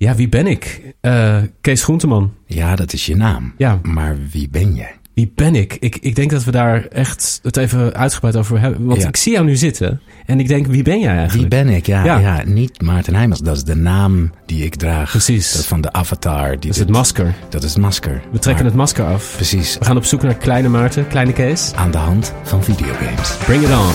Ja, wie ben ik? Eh, Kees Groenteman. Ja, dat is je naam. Ja. Maar wie ben jij? Wie ben ik? ik? Ik denk dat we daar echt het even uitgebreid over hebben. Want Ja. ik zie jou nu zitten en ik denk, wie ben jij Wie eigenlijk? ben ik? Ja, Ja. ja. niet Maarten Heijmans. Dat is de naam die ik draag. Precies. Dat van de avatar. Die Dat is het dit- masker. Dat is het masker. We trekken Maar het masker af. Precies. We gaan op zoek naar kleine Maarten, kleine Kees. Aan de hand van videogames. Bring it on.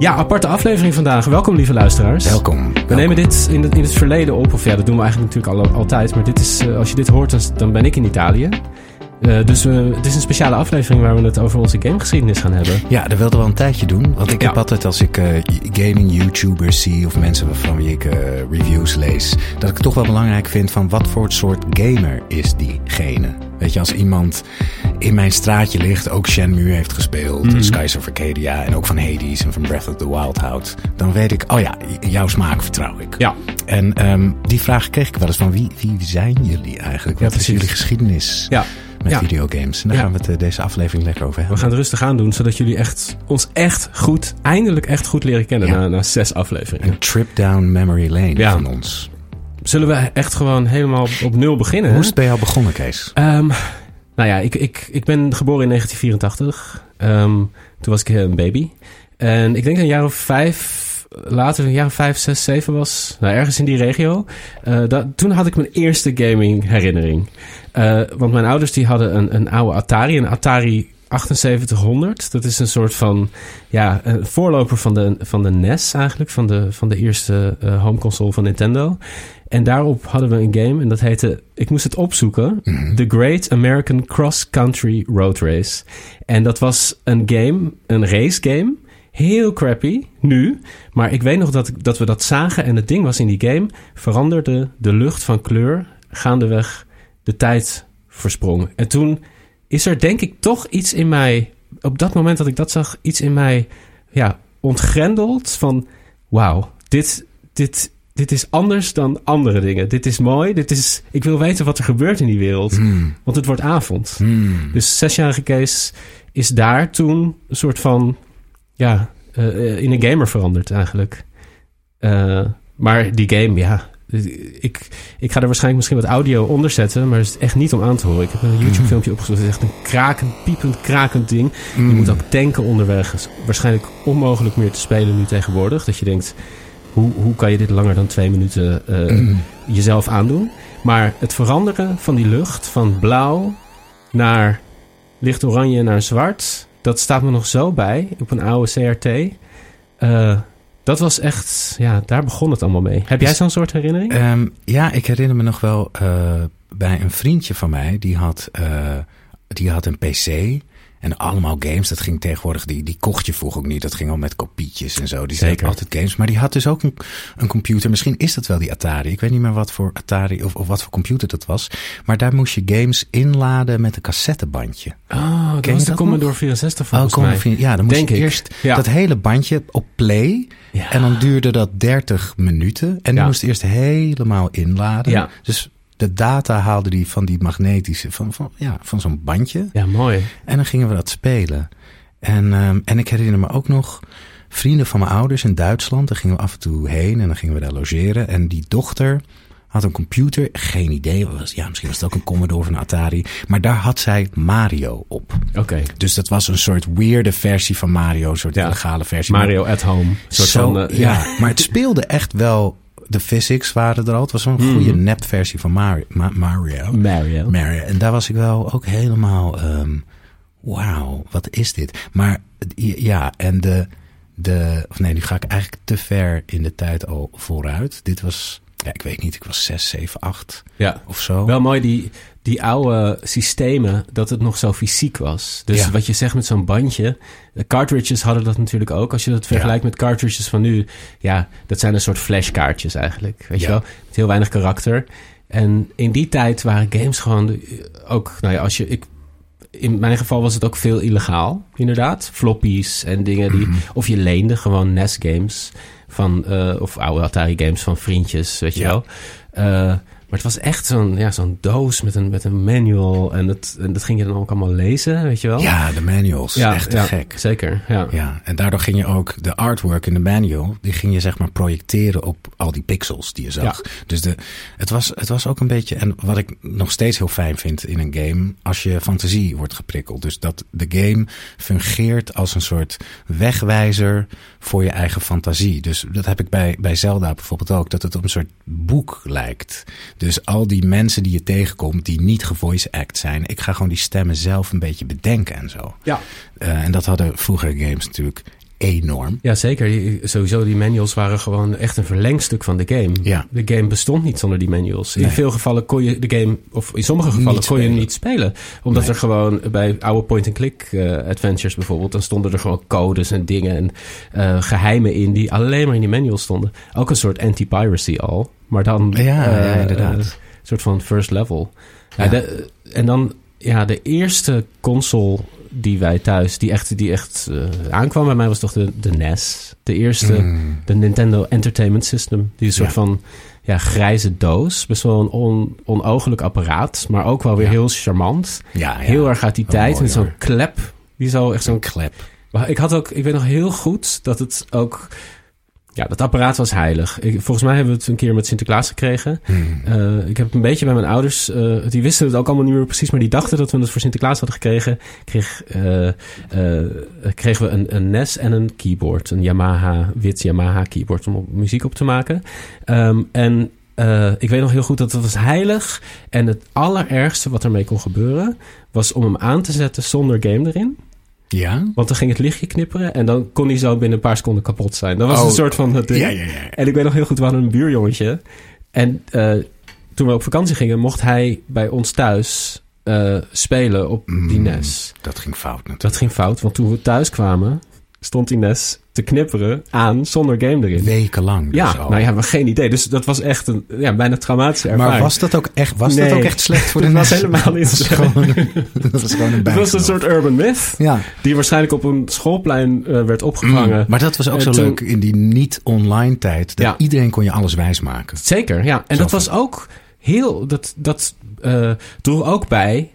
Ja, aparte aflevering vandaag. Welkom lieve luisteraars. Welkom. We nemen dit in het, in het verleden op, of ja, dat doen we eigenlijk natuurlijk al, altijd. Maar dit is, eh, als je dit hoort, dan, dan ben ik in Italië. Eh, dus het is een speciale aflevering waar we het over onze gamegeschiedenis gaan hebben. Ja, dat wilden we al een tijdje doen. Want ik Ja. heb altijd als ik eh, gaming YouTubers zie of mensen van wie ik eh, reviews lees, dat ik het toch wel belangrijk vind van wat voor soort gamer is diegene. Weet je, als iemand in mijn straatje ligt, ook Shenmue heeft gespeeld, Mhm. Skies of Arcadia en ook van Hades en van Breath of the Wild houdt, dan weet ik, oh ja, jouw smaak vertrouw ik. Ja, En ehm, die vraag kreeg ik wel eens van wie, wie zijn jullie eigenlijk? Ja, Wat is jullie geschiedenis ja. Met ja. videogames? En daar Ja. gaan we het eh, deze aflevering lekker over We hebben. gaan het rustig aan doen, zodat jullie echt, ons echt goed, eindelijk echt goed leren kennen Ja. na, na zes afleveringen. Een trip down memory lane van ons. Zullen we echt gewoon helemaal op, nul beginnen? Hoe is het bij jou begonnen, Kees? Ehm, nou ja, ik, ik, ik ben geboren in 1984. Ehm, toen was ik een baby. En ik denk een jaar of vijf later, een jaar of vijf, zes, zeven was. Nou, ergens in die regio. Eh, dat, toen had ik mijn eerste gaming herinnering. Eh, want mijn ouders die hadden een, een oude Atari, een Atari 7800. Dat is een soort van, ja, een voorloper van de, van de NES eigenlijk. Van de, van de eerste eh home console van Nintendo. En daarop hadden we een game en dat heette, ik moest het opzoeken, The Great American Cross Country Road Race. En dat was een game, een race game, heel crappy nu, maar ik weet nog dat, dat we dat zagen en het ding was in die game, veranderde de lucht van kleur gaandeweg de tijd versprong. En toen is er denk ik toch iets in mij, op dat moment dat ik dat zag, iets in mij, ja, ontgrendeld van, wauw, dit, dit, dit is anders dan andere dingen. Dit is mooi, dit is, ik wil weten wat er gebeurt in die wereld, Hmm. want het wordt avond. Hmm. Dus zesjarige Kees is daar toen een soort van, ja, eh, eh, in een gamer veranderd eigenlijk. Eh, maar die game, ja, ik, ik ga er waarschijnlijk misschien wat audio onder zetten, maar het is echt niet om aan te horen. Ik heb een YouTube filmpje opgezocht, het is echt een krakend, piepend, krakend ding. Je moet ook tanken onderweg. Het is waarschijnlijk onmogelijk meer te spelen nu tegenwoordig. Dat je denkt, hoe, hoe kan je dit langer dan twee minuten Hmm. jezelf aandoen? Maar het veranderen van die lucht, van blauw naar licht oranje naar zwart, dat staat me nog zo bij op een oude CRT. Eh, dat was echt, ja, daar begon het allemaal mee. Heb jij Is- zo'n soort herinnering? Ehm, ja, ik herinner me nog wel eh, bij een vriendje van mij, die had, eh, die had een PC. En allemaal games, dat ging tegenwoordig, die, die kocht je vroeger ook niet. Dat ging al met kopietjes en zo. Die Zeker. Altijd games. Maar die had dus ook een, een computer. Misschien is dat wel die Atari. Ik weet niet meer wat voor Atari of, of wat voor computer dat was. Maar daar moest je games inladen met een cassettebandje. oh, dat was de Commodore nog? 64 volgens mij. vriend- Ja, dan moest Denk je ik. eerst Ja. dat hele bandje op play. Ja. En dan duurde dat 30 minuten. En die Ja. moest eerst helemaal inladen. Ja. Dus de data haalde die van die magnetische, van, van, ja, van zo'n bandje. Ja, mooi. En dan gingen we dat spelen. En, ehm, en ik herinner me ook nog vrienden van mijn ouders in Duitsland. Daar gingen we af en toe heen en dan gingen we daar logeren. En die dochter had een computer, geen idee. Was, ja, misschien was het ook een Commodore of een Atari. Maar daar had zij Mario op. Oké. Dus dat was een soort weirde versie van Mario, een soort Ja. illegale versie. Mario at home. Soort Zo, van, eh, ja. maar het speelde echt wel. De physics waren er al. Het was een goede Mhm. nepversie van Mario. Ma- Mario. Mario. Mario. En daar was ik wel ook helemaal. ehm Wauw, wat is dit? Maar ja, en de, de. Of nee, nu ga ik eigenlijk te ver in de tijd al vooruit. Dit was. Ja, ik weet niet, ik was 6, 7, 8 Ja. of zo. Wel mooi die, die oude systemen, dat het nog zo fysiek was. Dus Ja. wat je zegt met zo'n bandje. De cartridges hadden dat natuurlijk ook. Als je dat vergelijkt met cartridges van nu. Ja, dat zijn een soort flashkaartjes eigenlijk. Weet je wel? Met heel weinig karakter. En in die tijd waren games gewoon de- ook... Nou ja, als je... Ik, in mijn geval was het ook veel illegaal, inderdaad. Floppies en dingen die... Mhm. Of je leende gewoon NES-games van... eh, of oude Atari-games van vriendjes, weet je wel. Maar het was echt zo'n ja, zo'n doos met een, met een manual. En dat, en dat ging je dan ook allemaal lezen, weet je wel? Ja, de manuals. echt te ja, gek. Zeker, ja. Ja, en daardoor ging je ook de artwork in de manual, die ging je zeg maar projecteren op al die pixels die je zag. Dus de, het, was, het was ook een beetje, en wat ik nog steeds heel fijn vind in een game, als je fantasie wordt geprikkeld. Dus dat de game fungeert als een soort wegwijzer voor je eigen fantasie. Dus dat heb ik bij, bij Zelda bijvoorbeeld ook, dat het op een soort boek lijkt. Dus al die mensen die je tegenkomt, die niet gevoice act zijn, ik ga gewoon die stemmen zelf een beetje bedenken en zo. Ja. Eh, en dat hadden vroegere games natuurlijk enorm. Ja, zeker. Die, sowieso, die manuals waren gewoon echt een verlengstuk van de game. Ja. De game bestond niet zonder die manuals. In Nee. veel gevallen kon je de game, of in sommige gevallen Niet kon je hem niet spelen. Omdat Nee. er gewoon bij oude point-and-click eh, adventures bijvoorbeeld, dan stonden er gewoon codes en dingen en eh, geheimen in die alleen maar in die manuals stonden. Ook een soort anti-piracy al. Maar dan Ja, ja, eh, inderdaad. eh, een soort van first level. De- en dan ja, de eerste console die wij thuis, die echt, die echt eh, aankwam bij mij, was toch de, de NES. De eerste, Mm. de Nintendo Entertainment System. Die een soort Ja. van ja, grijze doos. Best wel een on, onogelijk apparaat, maar ook wel weer Ja. heel charmant. Ja. Heel erg uit die Wel tijd. mooi, met zo'n hoor. klep. Die zo echt zo'n Zo'n klep. maar ik had ook, ik weet nog heel goed dat het ook. Ja, dat apparaat was heilig. Ik, volgens mij hebben we het een keer met Sinterklaas gekregen. Mm. Eh, ik heb een beetje bij mijn ouders. eh, die wisten het ook allemaal niet meer precies, maar die dachten dat we het voor Sinterklaas hadden gekregen. Kreeg, eh, kregen we een, een NES en een keyboard. Een Yamaha, wit Yamaha keyboard om muziek op te maken. Ehm, en ik weet nog heel goed dat het was heilig. En het allerergste wat ermee kon gebeuren, was om hem aan te zetten zonder game erin. Ja? Want dan ging het lichtje knipperen en dan kon hij zo binnen een paar seconden kapot zijn. Dat was Oh, een soort van het ding. Ja, ja, ja. En ik weet nog heel goed, we hadden een buurjongetje. En eh, toen we op vakantie gingen, mocht hij bij ons thuis eh, spelen op die Mm. NES. Dat ging fout natuurlijk. Dat ging fout, want toen we thuis kwamen, stond die NES te knipperen aan zonder game erin. Wekenlang dus ja, al. nou ja, we hebben geen idee. Dus dat was echt een ja, bijna traumatische ervaring. maar was dat ook echt, was dat ook echt slecht voor de Dat was helemaal niet dat slecht. dat was gewoon een Het was een soort urban myth, Ja, die waarschijnlijk op een schoolplein eh, werd opgevangen. Mm, maar dat was ook En zo toen- leuk in die niet-online tijd. Dat Ja. iedereen kon je alles wijsmaken. Zeker, ja. En Zo dat van- was ook heel. Dat, dat eh droeg ook bij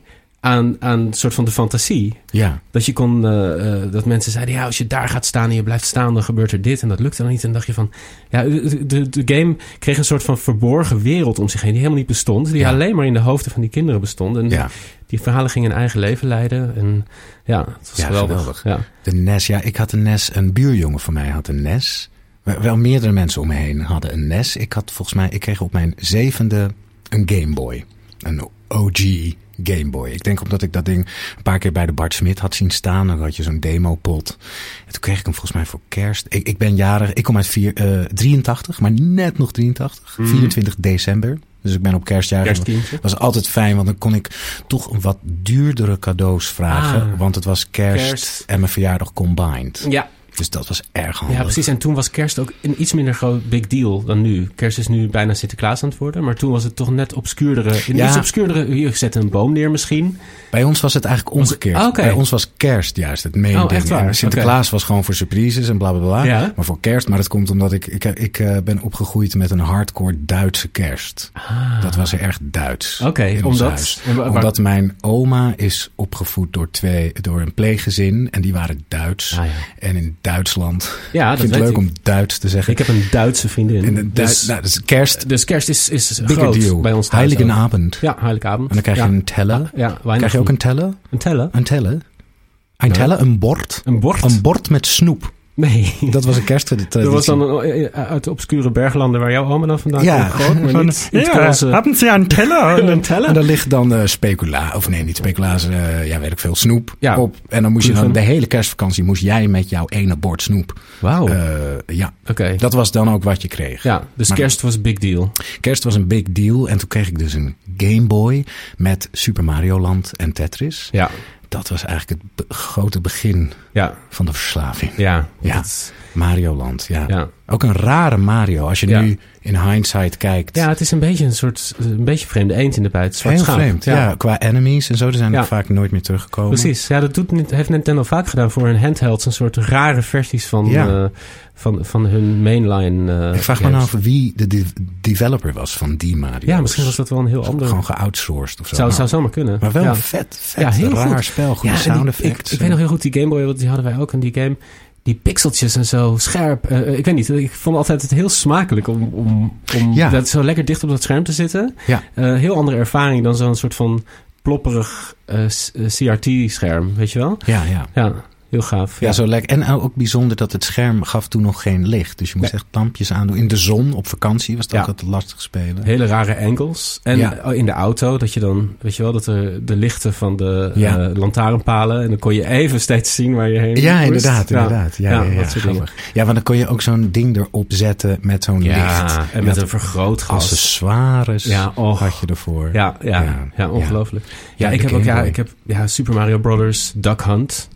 aan, aan een soort van de fantasie. Ja, Dat je kon. eh, eh, dat mensen zeiden: ja, als je daar gaat staan en je blijft staan, dan gebeurt er dit. En dat lukte dan niet. En dan dacht je van. Ja, de, de, game kreeg een soort van verborgen wereld om zich heen. Die helemaal niet bestond. Die Ja. alleen maar in de hoofden van die kinderen bestond. En ja. die verhalen gingen een eigen leven leiden. En ja, het was Ja, geweldig. geweldig. Ja. De NES, ja, ik had een NES. Een buurjongen van mij had een NES. Wel- Wel meerdere mensen om me heen hadden een NES. Ik had volgens mij, ik kreeg op mijn zevende een Game Boy. Een OG Game Boy. Ik denk omdat ik dat ding een paar keer bij de Bart Smit had zien staan. Dan had je zo'n demopot. En toen kreeg ik hem volgens mij voor kerst. Ik, ik ben jarig, ik kom uit vier, eh, 83, maar net nog 83. 24 december. Dus ik ben op kerstjarig. Kerstkindje. was altijd fijn, want dan kon ik toch een wat duurdere cadeaus vragen. Ah. want het was kerst, Kerst. en mijn verjaardag combined. Ja, Dus dat was erg handig. Ja, precies. En toen was kerst ook een iets minder groot big deal dan nu. Kerst is nu bijna Sinterklaas aan het worden. Maar toen was het toch net obscuurdere. Een Ja. iets obscuurdere. Je zet een boom neer misschien. Bij ons was het eigenlijk omgekeerd. Ah. Bij ons was kerst juist het main Oh, ding. En Sinterklaas was gewoon voor surprises en bla bla bla. Ja. Maar voor kerst, maar dat komt omdat ik, ik, ik eh, ben opgegroeid met een hardcore Duitse kerst. Dat was erg Duits. Ah. Oké, in omdat- waar- Omdat mijn oma is opgevoed door, twee, door een pleeggezin en die waren Duits. Ah, ja. En in Duitsland. Ja, ik dat vind het leuk ik. om Duits te zeggen. Ik heb een Duitse vriendin. En dus, nou, is kerst, dus kerst is, is groot deal. bij ons thuis. Heiligenabend. Ja, Heiligabend. En dan krijg je ja. een teller. Ja, weinig Krijg je ook een teller? een teller? Een teller? Een teller? Een bord? Een bord? Een bord met snoep. Nee. Dat was een kersttraditie. Dat was dan een, eh, uit de obscure berglanden waar jouw oma dan vandaan Ja, komt. Maar van, niet, niet ja, onze- hebben ze een teller? Een teller? En daar ligt dan eh, specula, of nee, niet speculaas, eh, ja, weet ik veel, snoep Ja. op. En dan moest je dan de hele kerstvakantie moest jij met jouw ene bord snoep. Wauw. Eh, ja, Oké. dat was dan ook wat je kreeg. Ja, dus Maar- kerst was een big deal. Kerst was een big deal en toen kreeg ik dus een Game Boy met Super Mario Land en Tetris. Ja, Dat was eigenlijk het grote begin ja, van de verslaving. ja. Ja. dat- Mario Land, ja. ja. Ook een rare Mario. Als je Ja. nu in hindsight kijkt. ja, het is een beetje een soort, een beetje vreemde eend in de. Zwart Heel schaap. vreemd. Ja. qua enemies en zo. Die zijn ook vaak nooit meer teruggekomen. Precies. Ja, dat doet, heeft Nintendo vaak gedaan voor hun handhelds. Een soort rare versies van, Ja. Eh, van, van hun mainline eh Ik vraag me games. nou af wie de de- developer was van die Mario. Ja, misschien was dat wel een heel ander... Gewoon geoutsourced of zo. Zou, Nou, zou zomaar kunnen. maar wel ja. vet, vet. Ja, heel raar goed. spel. Goede Ja, en sound die- ik, effects. ik weet nog heel goed, die Game Boy, want die hadden wij ook in die game. Die pixeltjes en zo, scherp. Eh, ik weet niet, ik vond altijd het heel smakelijk om, om, om Ja. dat zo lekker dicht op dat scherm te zitten. Ja. Eh, heel andere ervaring dan zo'n soort van plopperig eh, eh, CRT-scherm, weet je wel? Ja, ja. Ja, heel gaaf. Ja, zo lekker. En ook bijzonder dat het scherm gaf toen nog geen licht. Dus je moest Nee. echt lampjes aandoen. In de zon, op vakantie, was Ja. ook altijd lastig spelen. Hele rare angles. En Ja. oh, in de auto, dat je dan, weet je wel, dat er de lichten van de eh, lantaarnpalen. En dan kon je even steeds zien waar je heen Ja, moest. inderdaad, Ja. inderdaad. Ja, ja, ja, dat soort dingen. grappig. ja, want dan kon je ook zo'n ding erop zetten met zo'n licht. En met een vergrootglas. accessoires Ja, och. had je ervoor. Ja, ja, Ja, ongelooflijk. Ja, ik de heb ook ja, ik heb ja, Super Mario Brothers, Duck Hunt.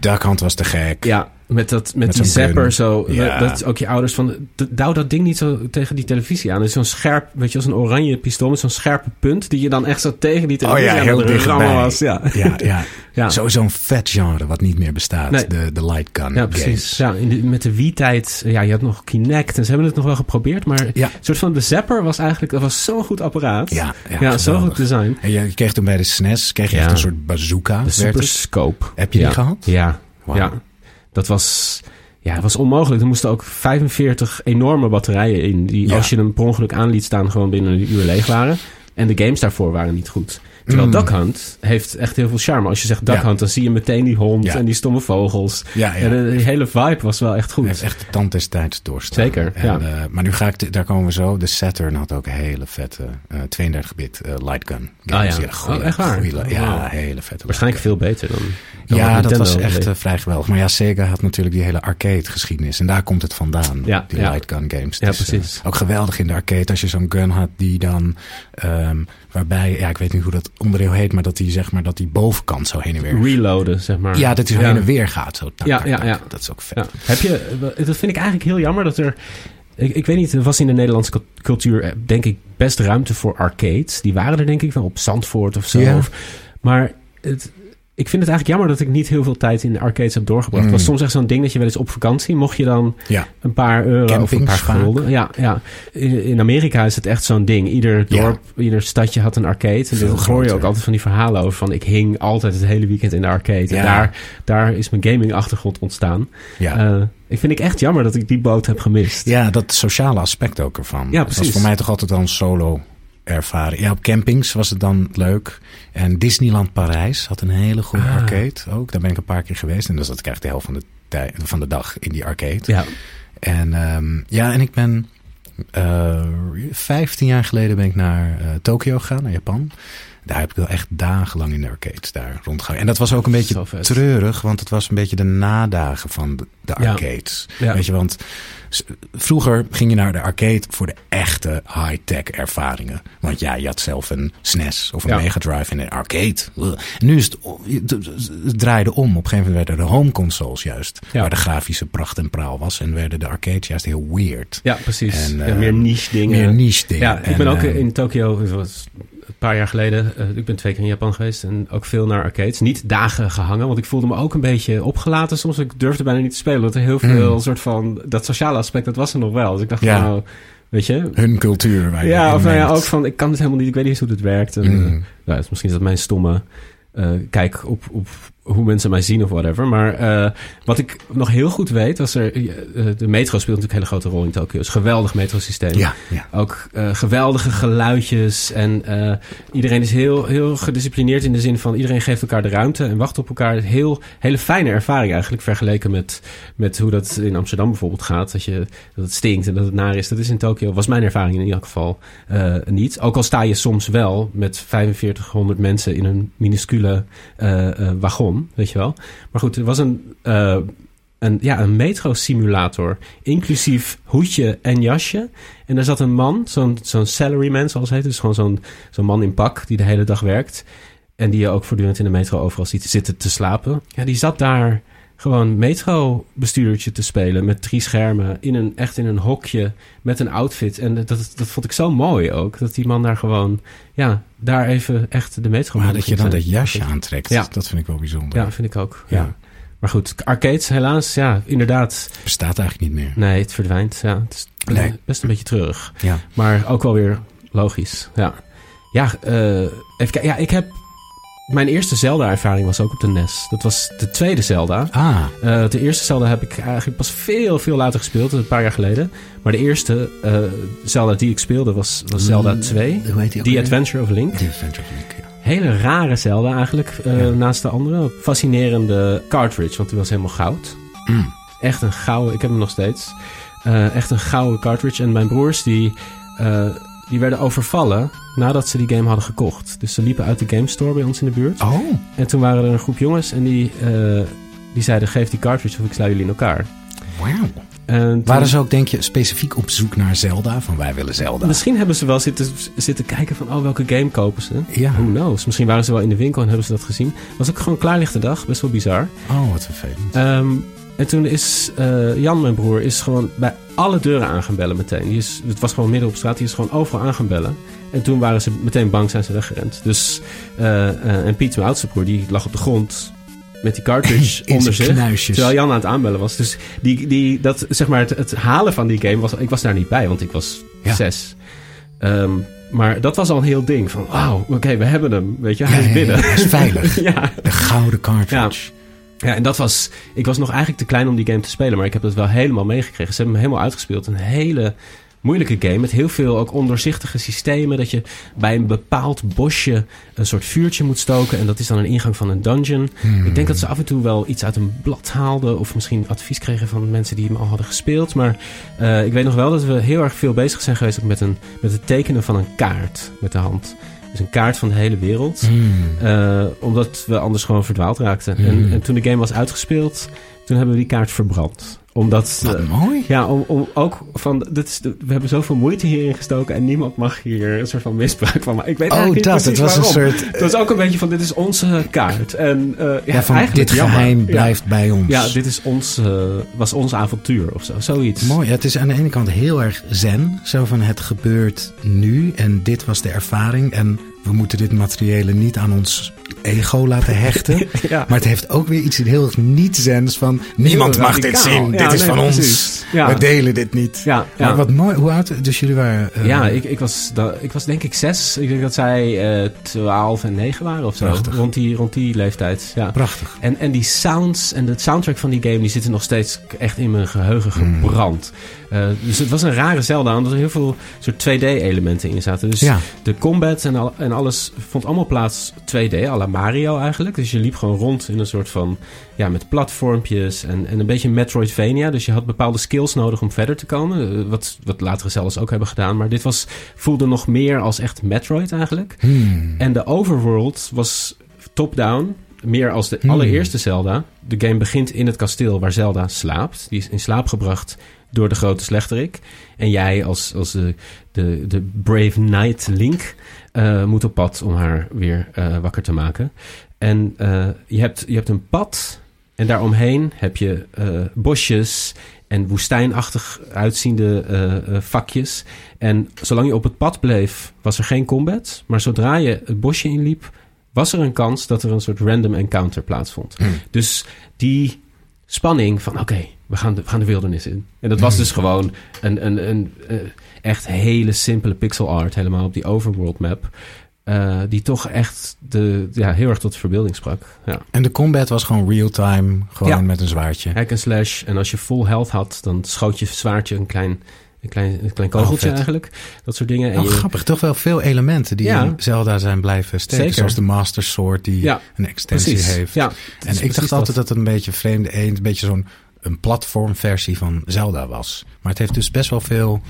Duck Hunt was te gek. Ja, met, dat, met, Met die zo'n zapper zo. Ja. Dat is ook je ouders van, douw dat ding niet zo tegen die televisie aan. Het is zo'n scherp, weet je, als een oranje pistool met zo'n scherpe punt. Die je dan echt zo tegen die Oh televisie ja, aan heel dichtbij. was. Ja, Ja, ja. ja. Sowieso een vet genre wat niet meer bestaat. Nee. De, de light gun Ja, precies. games. Ja, in de, met de Wii-tijd, ja, je had nog Kinect en ze hebben het nog wel geprobeerd, maar Ja. een soort van de zapper was eigenlijk, dat was zo'n goed apparaat. Ja, ja, ja zo geweldig. goed design. En je kreeg toen bij de SNES kreeg je Ja. echt een soort bazooka. De Super. Scope. Heb je ja. die gehad? Ja, Wauw. ja. Dat was, ja, was onmogelijk. Er moesten ook 45 enorme batterijen in, die Ja. als je hem per ongeluk aan liet staan, gewoon binnen een uur leeg waren. En de games daarvoor waren niet goed. Terwijl Mm. Duck Hunt heeft echt heel veel charme. Als je zegt Duck Ja. Hunt, dan zie je meteen die hond Ja. en die stomme vogels. Ja, ja. En de, die hele vibe was wel echt Hij goed. heeft echt de tand des tijds doorstaan. Zeker, En, ja. eh, maar nu ga ik, daar komen we zo. De Saturn had ook een hele vette eh 32-bit eh, light gun. Ah, ja. goeie- Oh, echt waar? goeie- Oh, ja, wow. hele vette Waarschijnlijk veel beter dan. dan Ja, dat was echt vrij geweldig. Maar ja, Sega had natuurlijk die hele arcade geschiedenis. En daar komt het vandaan. Ja, die light gun games. Ja, Dus, precies. ook geweldig in de arcade. Als je zo'n gun had die dan... ehm, waarbij, ja, ik weet niet hoe dat onderdeel heet. Maar dat die, zeg maar, dat die bovenkant zo heen en weer... Reloaden, zeg maar. ja, dat hij zo Ja. heen en weer gaat. Zo, tak, Ja, tak, ja, ja. Dat is ook vet. Ja. Heb je, dat vind ik eigenlijk heel jammer dat er. Ik, ik weet niet, er was in de Nederlandse cul- cultuur eh, denk ik best ruimte voor arcades. Die waren er denk ik wel op Zandvoort of zo. Of, maar het, ik vind het eigenlijk jammer dat ik niet heel veel tijd in de arcades heb doorgebracht. Het was Mm. soms echt zo'n ding dat je wel eens op vakantie, mocht je dan Ja. een paar euro of een paar gulden. Ja, ja. In, in Amerika is het echt zo'n ding. Ieder Ja. dorp, ieder stadje had een arcade. En daar hoor je ook altijd van die verhalen over. Van ik hing altijd het hele weekend in de arcade. Ja. En daar, daar is mijn gaming achtergrond ontstaan. Ja. Eh, ik vind ik echt jammer dat ik die boot heb gemist. Ja, dat sociale aspect ook ervan. Ja, Dat precies. voor mij toch altijd wel een solo ervaring. Ja, op campings was het dan leuk. En Disneyland Parijs had een hele goede Ah. arcade ook. Daar ben ik een paar keer geweest. En dus dat krijgt de helft van de, tij- van de dag in die arcade. Ja, En ehm, ja, en ik ben eh 15 jaar geleden ben ik naar eh Tokio gegaan, naar Japan. Daar heb ik wel echt dagenlang in de arcades daar rondgegaan. En dat was ook een beetje treurig, want het was een beetje de nadagen van de, de arcades. Ja. Weet je, want vroeger ging je naar de arcade voor de echte high-tech ervaringen. Want ja, je had zelf een SNES of een Ja. Mega Drive in een arcade. En nu is het, draaide om. Op een gegeven moment werden de home consoles juist, Ja. waar de grafische pracht en praal was. En werden de arcades juist heel weird. ja precies. En, ja, meer niche dingen. Meer niche dingen. Ja, ik En, ben ook eh, in Tokio, een paar jaar geleden, eh, ik ben twee keer in Japan geweest en ook veel naar arcades. Niet dagen gehangen, want ik voelde me ook een beetje opgelaten soms. Ik durfde bijna niet te spelen, want er heel veel Mm. soort van, dat sociale aspect, dat was er nog wel. Dus ik dacht Ja. van, nou, weet je... hun cultuur. Waar Ja, of nou ja, ook van, ik kan het helemaal niet, ik weet niet eens hoe het werkt. En, Mm. nou, het is misschien is dat mijn stomme eh, kijk op, op hoe mensen mij zien of whatever. Maar eh, wat ik nog heel goed weet, was er. eh, de metro speelt natuurlijk een hele grote rol in Tokio. Het is een geweldig metrosysteem. Ja, ja. Ook eh, geweldige geluidjes. En iedereen is heel, heel gedisciplineerd in de zin van iedereen geeft elkaar de ruimte en wacht op elkaar. Heel, hele fijne ervaring eigenlijk vergeleken met, met hoe dat in Amsterdam bijvoorbeeld gaat. Dat, je, dat het stinkt en dat het naar is. Dat is in Tokio, was mijn ervaring in ieder geval niet. Ook al sta je soms wel met 4500 mensen in een minuscule eh, weet je wel. Maar goed, er was een, eh, een, ja, een metro-simulator, inclusief hoedje en jasje. En daar zat een man, zo'n zo'n salaryman zoals het heet. Dus gewoon zo'n zo'n man in pak die de hele dag werkt. En die je ook voortdurend in de metro overal ziet zitten te slapen. Ja, die zat daar gewoon metro-bestuurdertje te spelen met drie schermen. In een, echt in een hokje met een outfit. En dat, dat vond ik zo mooi ook. Dat die man daar gewoon, ja, daar even echt de metro Maar dat je dan zijn. dat jasje aantrekt, Ja. dat vind ik wel bijzonder. Ja, vind ik ook. Ja. Ja. Maar goed, arcades helaas, ja, inderdaad. Bestaat eigenlijk niet meer. Nee, het verdwijnt. Ja, het is Nee. best een beetje treurig. Ja. Maar ook wel weer logisch. Ja, ja eh, even kijken. Ja, ik heb... Mijn eerste Zelda-ervaring was ook op de NES. Dat was de tweede Zelda. Ah, Eh, de eerste Zelda heb ik eigenlijk pas veel, veel later gespeeld. Een paar jaar geleden. Maar de eerste eh, Zelda die ik speelde was, was Zelda Mm, 2. hoe heet die ook The? Adventure of Link. The Adventure of Link, ja. Hele rare Zelda eigenlijk, eh, Ja. naast de andere. Fascinerende cartridge, want die was helemaal goud. Mm. Echt een gouden, ik heb hem nog steeds. Echt een gouden cartridge. En mijn broers die, die werden overvallen nadat ze die game hadden gekocht. Dus ze liepen uit de game store bij ons in de buurt. Oh, En toen waren er een groep jongens en die, eh, die zeiden geef die cartridge of ik sla jullie in elkaar. wauw. En toen- Waren ze ook, denk je, specifiek op zoek naar Zelda? Van wij willen Zelda. Misschien hebben ze wel zitten, zitten kijken van, oh, welke game kopen ze? Ja. Who knows? Misschien waren ze wel in de winkel en hebben ze dat gezien. was ook gewoon klaarlichte dag, best wel bizar. Oh, wat vervelend. Ehm, en toen is eh, Jan, mijn broer, is gewoon bij alle deuren aan gaan bellen meteen. Die is, het was gewoon midden op straat, die is gewoon overal aan gaan bellen. En toen waren ze meteen bang, zijn ze weggerend. Dus, eh, eh, en Piet, mijn oudste broer, die lag op de grond met die cartridge onder zich. knuisjes. Terwijl Jan aan het aanbellen was. Dus die, die, dat, zeg maar, het, het halen van die game, was, ik was daar niet bij, want ik was Ja. zes. Ehm, maar dat was al een heel ding van, wauw, oké, we hebben hem. Weet je, hij Ja, is binnen. ja, hij is veilig. ja. De gouden cartridge. Ja, en dat was... Ik was nog eigenlijk te klein om die game te spelen, maar ik heb dat wel helemaal meegekregen. Ze hebben hem helemaal uitgespeeld. Een hele moeilijke game met heel veel ook ondoorzichtige systemen. Dat je bij een bepaald bosje een soort vuurtje moet stoken. En dat is dan een ingang van een dungeon. Hmm. Ik denk dat ze af en toe wel iets uit een blad haalden. Of misschien advies kregen van mensen die hem al hadden gespeeld. Maar eh, ik weet nog wel dat we heel erg veel bezig zijn geweest ook met, een, met het tekenen van een kaart met de hand. Dus een kaart van de hele wereld. Hmm. Eh, omdat we anders gewoon verdwaald raakten. En, Hmm. en toen de game was uitgespeeld, toen hebben we die kaart verbrand. Omdat... Wat mooi. ja, om, om ook van... Dit is de- we hebben zoveel moeite hierin gestoken... en niemand mag hier een soort van misbruik van maken. Ik weet Oh, eigenlijk dat. niet Het was een waarom. soort... Het was ook een beetje van... dit is onze kaart. En eh, ja, Ja, van dit jammer. geheim Ja. blijft bij ons. Ja, dit is ons, was ons avontuur of zo. Zoiets. Mooi. Ja, het is aan de ene kant heel erg zen. Zo van het gebeurt nu en dit was de ervaring. En we moeten dit materiële niet aan ons ego laten hechten. Ja. Maar het heeft ook weer iets heel niet-zens van... Niemand mag dit zien. Ja, dit is nee, van precies. ons. Ja. We delen dit niet. Ja, ja. Maar wat mooi. Hoe oud? Dus jullie waren... eh, Ja, ik, ik, was, da- ik was denk ik zes. Ik denk dat zij eh 12 en 9 waren of zo. Prachtig. Rond die, rond die leeftijd. Ja. Prachtig. En, en die sounds en de soundtrack van die game... die zitten nog steeds echt in mijn geheugen Hmm. gebrand. Eh, dus het was een rare Zelda... omdat er heel veel soort 2D-elementen in zaten. Dus Ja. de combat en, al, en alles vond allemaal plaats 2D, à la Mario eigenlijk. Dus je liep gewoon rond in een soort van, ja, met platformpjes en, en een beetje Metroidvania. Dus je had bepaalde skills nodig om verder te komen. Eh, wat, wat latere zelfs ook hebben gedaan. Maar dit was, voelde nog meer als echt Metroid eigenlijk. Hmm. En de overworld was top-down. Meer als de Hmm. allereerste Zelda. De game begint in het kasteel waar Zelda slaapt. Die is in slaap gebracht door de grote slechterik. En jij als, als de, de, de Brave Knight Link eh, moet op pad om haar weer eh, wakker te maken. En eh, je, hebt, je hebt een pad en daaromheen heb je bosjes en woestijnachtig uitziende vakjes. En zolang je op het pad bleef, was er geen combat. Maar zodra je het bosje inliep, was er een kans dat er een soort random encounter plaatsvond. Hmm. Dus die spanning van oké, we, gaan de, we gaan de wildernis in. En dat was Hmm. dus gewoon een, een, een eh, echt hele simpele pixel art helemaal op die overworld map. eh, die toch echt de, ja, heel erg tot de verbeelding sprak. Ja. En de combat was gewoon real-time, gewoon Ja. met een zwaardje. Hack and slash. En als je full health had, dan schoot je zwaardje een klein, een klein, een klein kogeltje Oh, eigenlijk. Dat soort dingen. En Oh, je- grappig. Toch wel veel elementen die Ja. in Zelda zijn blijven steken. Zeker. Zoals de Master Sword die Ja, een extensie precies. heeft. Ja, en ik dacht altijd dat het een beetje vreemde eend, een beetje zo'n een platformversie van Zelda was. Maar het heeft dus best wel veel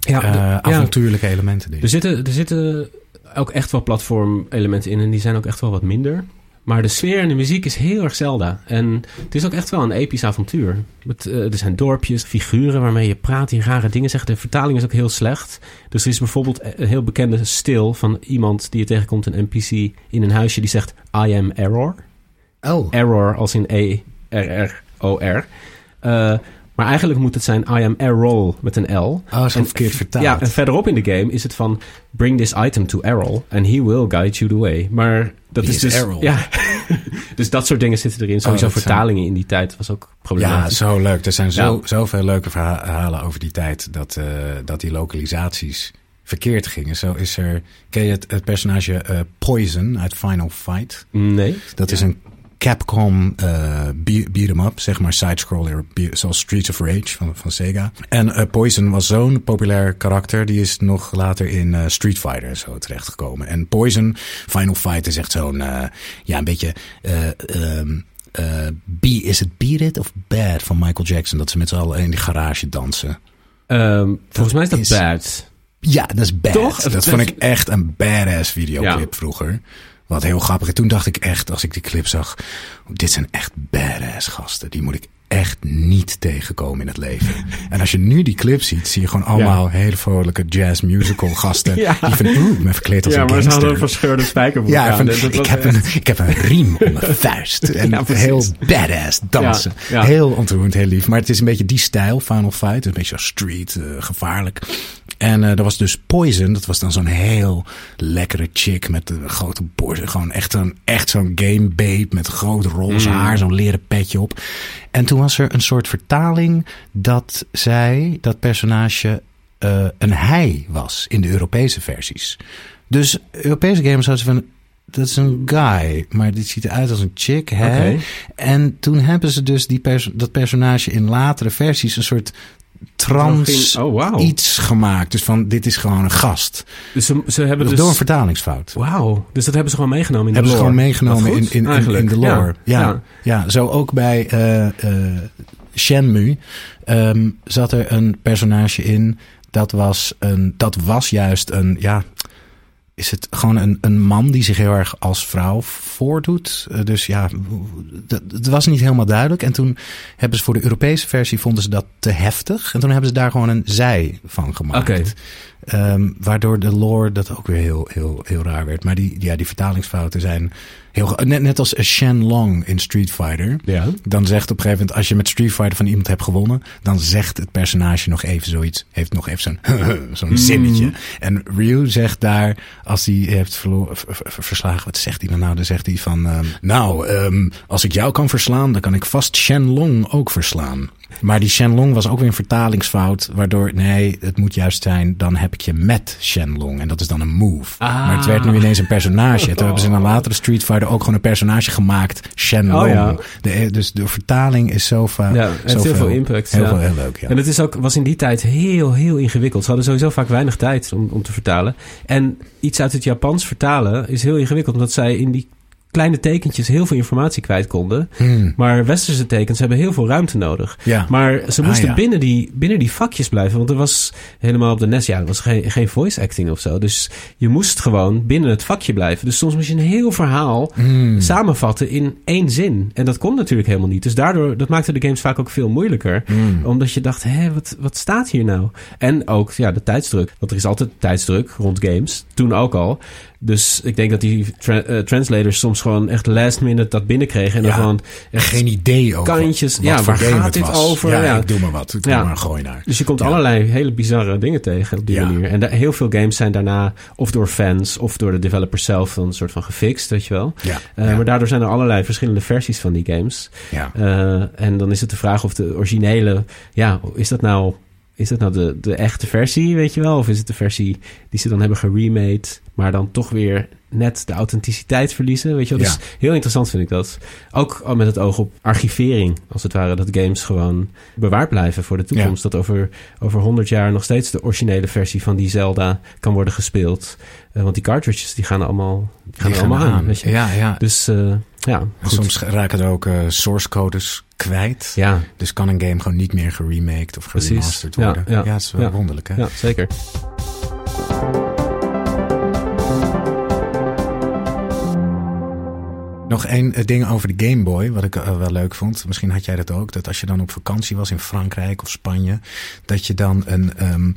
Ja, eh, de- ja. avontuurlijke elementen. Er zitten, er zitten ook echt wel platformelementen in en die zijn ook echt wel wat minder. Maar de sfeer en de muziek is heel erg Zelda. En het is ook echt wel een episch avontuur. Eh, er zijn dorpjes, figuren waarmee je praat, die rare dingen zeggen. De vertaling is ook heel slecht. Dus er is bijvoorbeeld een heel bekende stil van iemand die je tegenkomt, een NPC in een huisje, die zegt I am error. oh, Error als in E-R-R-O-R. Eh, maar eigenlijk moet het zijn I am Errol met een L. oh zo En- verkeerd vertaald. Ja, en verderop in de game is het van... Bring this item to Errol and he will guide you the way. Maar dat is is dus... Errol? Ja, dus dat soort dingen zitten erin. Sowieso zijn- vertalingen in die tijd was ook Ja, problematisch. zo leuk. Er zijn zo, Ja. zoveel leuke verhalen over die tijd dat, eh, dat die lokalisaties verkeerd gingen. Zo is er, ken je het, het personage eh, Poison uit Final Fight? Nee. Dat is een Capcom be- beat 'em up, zeg maar side-scroller, zoals Streets of Rage van, van Sega. En eh, Poison was zo'n populair karakter, die is nog later in eh, Street Fighter en zo terechtgekomen. En Poison, Final Fight is echt zo'n, ja, een beetje... eh ehm, eh, be, is het Beat It of Bad van Michael Jackson? Dat ze met z'n allen in die garage dansen. Ehm, volgens mij is dat is- bad. Ja, dat is bad. Toch? Dat vond ik echt een badass videoclip Ja. vroeger. Wat heel grappig. En toen dacht ik echt, als ik die clip zag... dit zijn echt badass gasten. Die moet ik echt niet tegenkomen in het leven. en als je nu die clip ziet, zie je gewoon allemaal hele vrolijke jazz musical gasten. Ja. Die van, oeh, ik ben verkleed als Ja, een maar ze gangster. hadden een verscheurde spijkerbroek Ja, aan. van, Dat- dat ik, heb echt- een, ik heb een riem om mijn vuist. En Ja, heel badass dansen. Ja, ja. Heel ontroerend, heel lief. Maar het is een beetje die stijl, Final Fight. Een beetje zo street, eh, gevaarlijk. En eh er was dus Poison. Dat was dan zo'n heel lekkere chick met een grote borst. Gewoon echt, een, echt zo'n game babe met groot roze Mm. haar. Zo'n leren petje op. En toen was er een soort vertaling dat zij, dat personage, eh, een hij was in de Europese versies. Dus Europese gamers hadden ze van, dat is een guy, maar dit ziet eruit als een chick, hè? En toen hebben ze dus die perso- dat personage in latere versies een soort trans Oh, iets gemaakt. Dus van, dit is gewoon een gast. Dus ze, ze hebben Door dus... een vertalingsfout. Wauw. Dus dat hebben ze gewoon meegenomen in de Hebben ze lore. gewoon meegenomen in, in, in, de lore. Ja, Ja, ja. zo ook bij eh eh Shenmue ehm, zat er een personage in. Dat was, een, dat was juist een, ja, is het gewoon een, een man die zich heel erg als vrouw voordoet. Eh, dus ja, dat- het was niet helemaal duidelijk. En toen hebben ze voor de Europese versie vonden ze dat te heftig. En toen hebben ze daar gewoon een zij van gemaakt. Ehm, waardoor de lore dat ook weer heel, heel, heel raar werd. Maar die, ja, die vertalingsfouten zijn heel... Net, net als Shenlong in Street Fighter. Ja. Dan zegt op een gegeven moment, als je met Street Fighter van iemand hebt gewonnen, dan zegt het personage nog even zoiets, heeft nog even zo'n zo'n zinnetje. En Ryu zegt daar, als hij heeft verlo- v- v- verslagen, wat zegt hij dan nou? Dan zegt hij van, ehm, nou, ehm, als ik jou kan verslaan, dan kan ik vast Shenlong ook verslaan. Maar die Shenlong was ook weer een vertalingsfout, waardoor, nee, het moet juist zijn, dan heb ik je met Shenlong. En dat is dan een move. Ah. Maar het werd nu ineens een personage. En toen hebben ze in een latere Street Fighter ook gewoon een personage gemaakt, Shenlong. Oh ja. De, dus de vertaling is zo vaak. Ja, het heeft heel veel impact, Heel ja. veel, heel leuk, ja. En het is ook, was in die tijd heel, heel ingewikkeld. Ze hadden sowieso vaak weinig tijd om, om te vertalen. En iets uit het Japans vertalen is heel ingewikkeld, omdat zij in die kleine tekentjes heel veel informatie kwijt konden. Hmm, Maar westerse tekens hebben heel veel ruimte nodig. ja. Maar ze Ah, moesten ja. binnen, die, binnen die vakjes blijven. Want er was helemaal op de NES, ja, er was geen, geen voice acting of zo. Dus je moest gewoon binnen het vakje blijven. Dus soms moest je een heel verhaal Hmm. samenvatten in één zin. En dat kon natuurlijk helemaal niet. Dus daardoor, dat maakte de games vaak ook veel moeilijker. Hmm. Omdat je dacht, hé, wat, wat staat hier nou? En ook, ja, de tijdsdruk. Want er is altijd tijdsdruk rond games. Toen ook al. Dus ik denk dat die tra- eh, translators soms gewoon echt last minute dat binnenkregen. En dan gewoon echt Geen idee over kantjes. wat Ja, voor waar gaat het dit was. over? Ja, Ja. ik doe maar wat. Ik Ja. doe maar gooi naar. Dus je komt allerlei hele bizarre dingen tegen op die manier. En heel veel games zijn daarna of door fans of door de developers zelf dan een soort van gefixt, weet je wel. Eh, Maar daardoor zijn er allerlei verschillende versies van die games. ja. Eh, en dan is het de vraag of de originele, ja, is dat nou is het nou de, de echte versie, weet je wel? Of is het de versie die ze dan hebben geremade, maar dan toch weer net de authenticiteit verliezen? Weet je wel? Ja. Dus heel interessant vind ik dat. Ook al met het oog op archivering, als het ware. Dat games gewoon bewaard blijven voor de toekomst. Dat over, over 100 jaar nog steeds de originele versie van die Zelda kan worden gespeeld. Eh, want die cartridges die gaan allemaal, die gaan Die allemaal aan. aan. weet je? Ja, ja. Dus eh, ja, soms raken er ook eh, source codes kwijt. Ja, Dus kan een game gewoon niet meer geremaked of geremasterd Ja, worden. Ja, ja, het is wel ja. wonderlijk hè. ja, zeker. Nog één eh, ding over de Game Boy, wat ik eh, wel leuk vond. Misschien had jij dat ook. Dat als je dan op vakantie was in Frankrijk of Spanje, dat je dan een. ehm,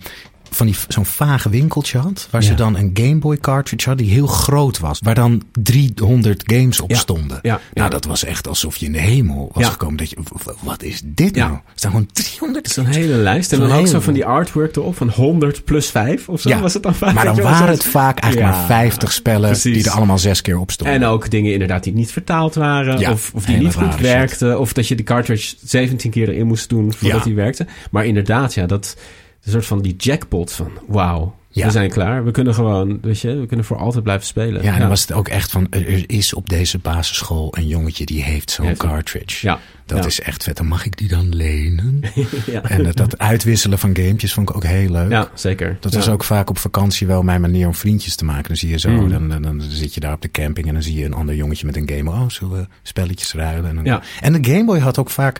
van die zo'n vage winkeltje had, waar ze dan een Game Boy cartridge hadden die heel groot was, waar dan 300 games op Ja. stonden. Ja, Nou, dat was echt alsof je in de hemel was gekomen. Dat je, wat is dit nou? Er staan gewoon 300 Zo'n hele lijst. En dan ook zo van die artwork erop van 100 plus 5 of zo. Ja, Was het dan 5? maar dan waren het vaak eigenlijk maar 50 spellen precies. die er allemaal zes keer op stonden. En ook dingen inderdaad die niet vertaald waren. Of, of die niet goed shit. werkten. Of dat je de cartridge 17 keer erin moest doen voordat die werkte. Maar inderdaad, ja, dat een soort van die jackpot van wauw. Ja. We zijn klaar. We kunnen gewoon, weet je, we kunnen voor altijd blijven spelen. Ja, en dan was het ook echt van, er is op deze basisschool een jongetje die heeft zo'n cartridge. Ja. Dat ja. is echt vet. Dan mag ik die dan lenen? ja. en dat, dat uitwisselen van gamepjes vond ik ook heel leuk. ja, zeker. Dat was ook vaak op vakantie wel mijn manier om vriendjes te maken. Dan zie je zo, Mm. dan, dan, dan zit je daar op de camping en dan zie je een ander jongetje met een Game Boy. Oh, zullen we spelletjes ruilen? En, dan- Ja. en de Game Boy had ook vaak...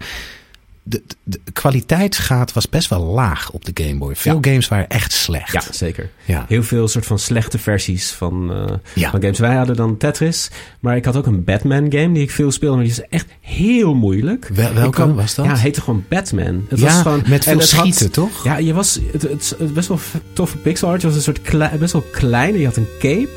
De, de, kwaliteitsgraad was best wel laag op de Game Boy. Veel Ja. games waren echt slecht. Ja, zeker. Ja. Heel veel soort van slechte versies van, eh, Ja. van games. Wij hadden dan Tetris, maar ik had ook een Batman game die ik veel speelde, maar die is echt heel moeilijk. Wel- welke kwam- was dat? Ja, het heette gewoon Batman. Het Ja, was gewoon, met veel had- schieten, toch? Ja, je was het, het, het best wel toffe pixel art. Je was een soort best wel klein. Je had een cape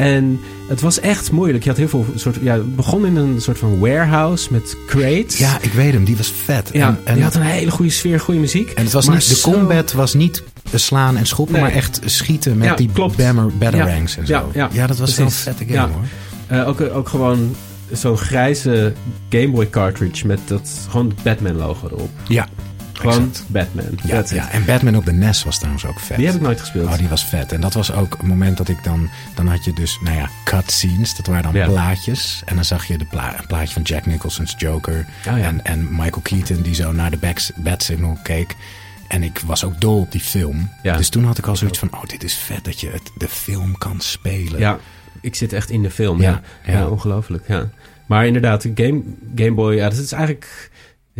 en het was echt moeilijk. Je had heel veel soort. Ja, het begon in een soort van warehouse met crates. Ja, ik weet hem. Die was vet. ja. en, en, je had een hele goede sfeer, goede muziek. en het was maar niet, de combat was niet slaan en schoppen, Nee. maar echt schieten met Ja, die klopt. bammer, batarangs Ja, en zo. ja, ja, dat was wel een vette game Ja. hoor. Eh, ook, ook gewoon zo'n grijze Game Boy cartridge met dat gewoon het Batman logo erop. Ja, Gewoon exact. Batman. Ja, ja, en Batman op de NES was trouwens ook vet. Die heb ik nooit gespeeld. Oh, die was vet. En dat was ook een moment dat ik dan... Dan had je dus, nou ja, cutscenes. Dat waren dan Ja. plaatjes. En dan zag je de pla een plaatje van Jack Nicholson's Joker. Oh, ja. en, en Michael Keaton die zo naar de back, bat signal keek. En ik was ook dol op die film. Ja. Dus toen had ik al zoiets van... Oh, dit is vet dat je het, de film kan spelen. Ja, ik zit echt in de film. Ja, Ja, ja. ja. ongelooflijk. Ja. Maar inderdaad, de Game, Game Boy, ja, dat is eigenlijk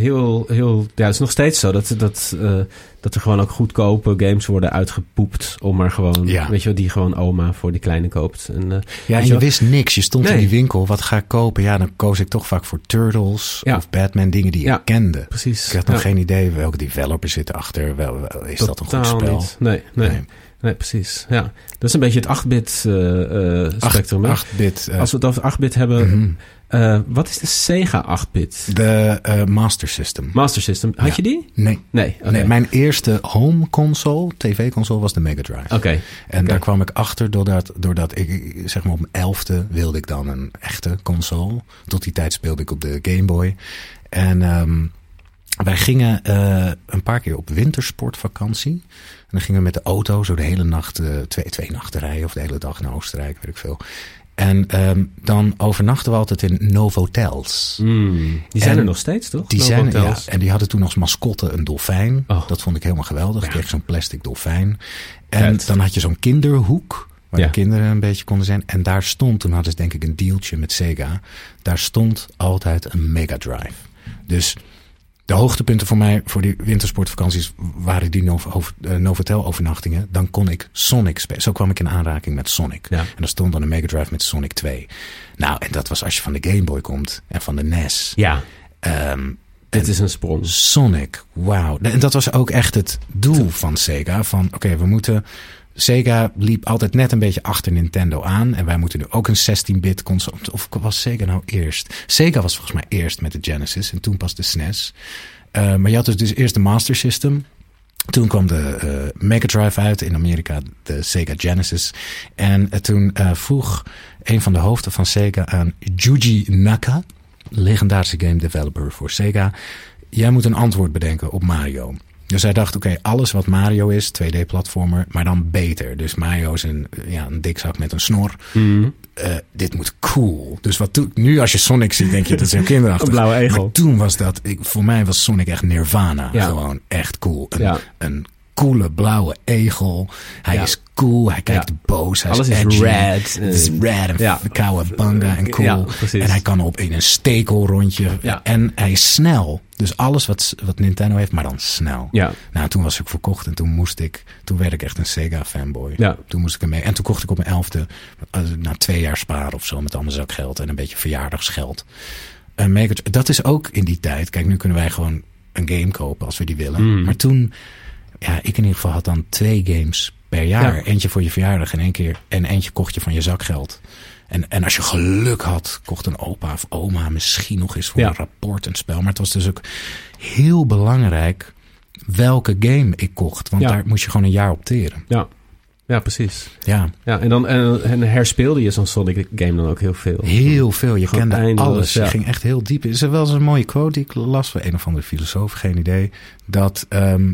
heel, heel. Ja, het is nog steeds zo dat, dat, eh, dat er gewoon ook goedkope games worden uitgepoept. Om maar gewoon, Ja. weet je wel, die gewoon oma voor die kleine koopt. En, eh, Ja, en je wist niks. Je stond in die winkel. Wat ga ik kopen? Ja, dan koos ik toch vaak voor Turtles Ja. of Batman. Dingen die Ja. ik kende. Precies. Ik had nog geen idee welke developer zit erachter. Wel, wel- is dat een goed spel? Niet. Nee, nee, Nee. nee. precies. Ja. Dat is een beetje het 8-bit eh, spectrum. hè? 8-bit. eh, Als we het over 8-bit hebben, mhm. Eh, wat is de Sega 8-bit? De eh, Master System. Master System. Had Ja. je die? Nee. Nee. nee, mijn eerste home console, tv-console, was de Mega Drive. Oké. En daar kwam ik achter doordat, doordat ik, zeg maar op mijn elfde, wilde ik dan een echte console. Tot die tijd speelde ik op de Game Boy. En ehm, wij gingen eh, een paar keer op wintersportvakantie. En dan gingen we met de auto zo de hele nacht, twee, twee nachten rijden of de hele dag naar Oostenrijk, weet ik veel. En ehm, dan overnachten we altijd in Novotels. Mm, die zijn En er nog steeds, toch? Die No zijn, ja, en die hadden toen als mascotte een dolfijn. Oh. Dat vond ik helemaal geweldig. Ik Ja. kreeg zo'n plastic dolfijn. En dan had je zo'n kinderhoek. Waar Ja. de kinderen een beetje konden zijn. En daar stond, toen hadden ze denk ik een dealtje met Sega. Daar stond altijd een Mega Drive. Dus de hoogtepunten voor mij voor die wintersportvakanties waren die Nov- over- eh, Novotel overnachtingen. Dan kon ik Sonic spelen. Zo kwam ik in aanraking met Sonic. Ja. En er stond dan een Mega Drive met Sonic 2. Nou, en dat was als je van de Game Boy komt en van de NES. Ja, dit en is een sprong. Sonic, wauw. En dat was ook echt het doel van Sega. Van oké, we moeten... Sega liep altijd net een beetje achter Nintendo aan. En wij moeten nu ook een 16-bit console... Of was Sega nou eerst? Sega was volgens mij eerst met de Genesis. En toen pas de SNES. Eh, maar je had dus, dus eerst de Master System. Toen kwam de eh, Mega Drive uit in Amerika, de Sega Genesis. En eh, toen vroeg een van de hoofden van Sega aan Yuji Naka, legendarische game developer voor Sega. Jij moet een antwoord bedenken op Mario. Dus hij dacht, oké, alles wat Mario is, 2D-platformer, maar dan beter. Dus Mario is een, ja, een dikzak met een snor. Mhm. Eh, dit moet cool. Dus wat toen, nu als je Sonic ziet, denk je dat is heel kinderachtig. Een blauwe egel. Maar toen was dat, ik, voor mij was Sonic echt Nirvana. Ja. Gewoon echt cool. Een, Ja. een coole blauwe egel. Hij Ja. is cool, hij kijkt Ja. boos, hij Alles is edgy. red. Het is red en Ja. cowabunga en cool. En hij kan op in een stekelrondje. Ja. En hij is snel. Dus alles wat, wat Nintendo heeft, maar dan snel. Ja. Nou, toen was ik verkocht en toen moest ik, toen werd ik echt een Sega fanboy. Ja. Toen moest ik ermee. En toen kocht ik op mijn elfde, eh, na twee jaar sparen of zo, met allemaal zakgeld en een beetje verjaardagsgeld. Een Mega Drive. Dat is ook in die tijd. Kijk, nu kunnen wij gewoon een game kopen als we die willen. Mm. Maar toen, ja, ik in ieder geval had dan twee games per jaar. Ja. Eentje voor je verjaardag en één keer. En eentje kocht je van je zakgeld. En, en als je geluk had, kocht een opa of oma misschien nog eens voor Ja. een rapport een spel. Maar het was dus ook heel belangrijk welke game ik kocht. Want Ja. daar moest je gewoon een jaar op teren. Ja. Ja, precies. Ja, Ja, en dan en, en herspeelde je zo'n Sonic game dan ook heel veel. heel veel. Je Gewoon kende eindeloos, alles. ja. Je ging echt heel diep. Is er wel eens een mooie quote die ik las van een of andere filosoof, geen idee. Dat ehm,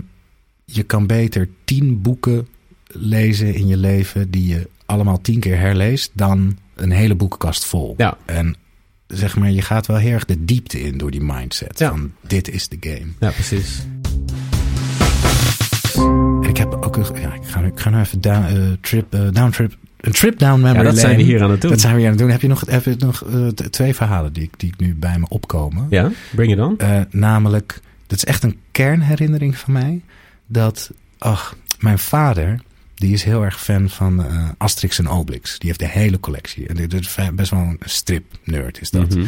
je kan beter tien boeken lezen in je leven die je allemaal tien keer herleest dan een hele boekenkast vol. Ja. En zeg maar, je gaat wel heel erg de diepte in door die mindset. Ja. Van dit is de game. Ja, precies. En ik heb ook een, ja, ik ga, nu- ik ga nu even down, eh, trip, eh, down trip, een trip down memory Ja, dat zijn we hier aan het doen. Dat zijn we hier aan het doen. Heb je nog, heb je nog eh, twee verhalen die, die nu bij me opkomen? Ja, bring it on. Namelijk, dat is echt een kernherinnering van mij. Dat, ach, mijn vader, die is heel erg fan van eh, Asterix en Obelix. Die heeft de hele collectie. En dit is best wel een strip-nerd is dat. Mhm.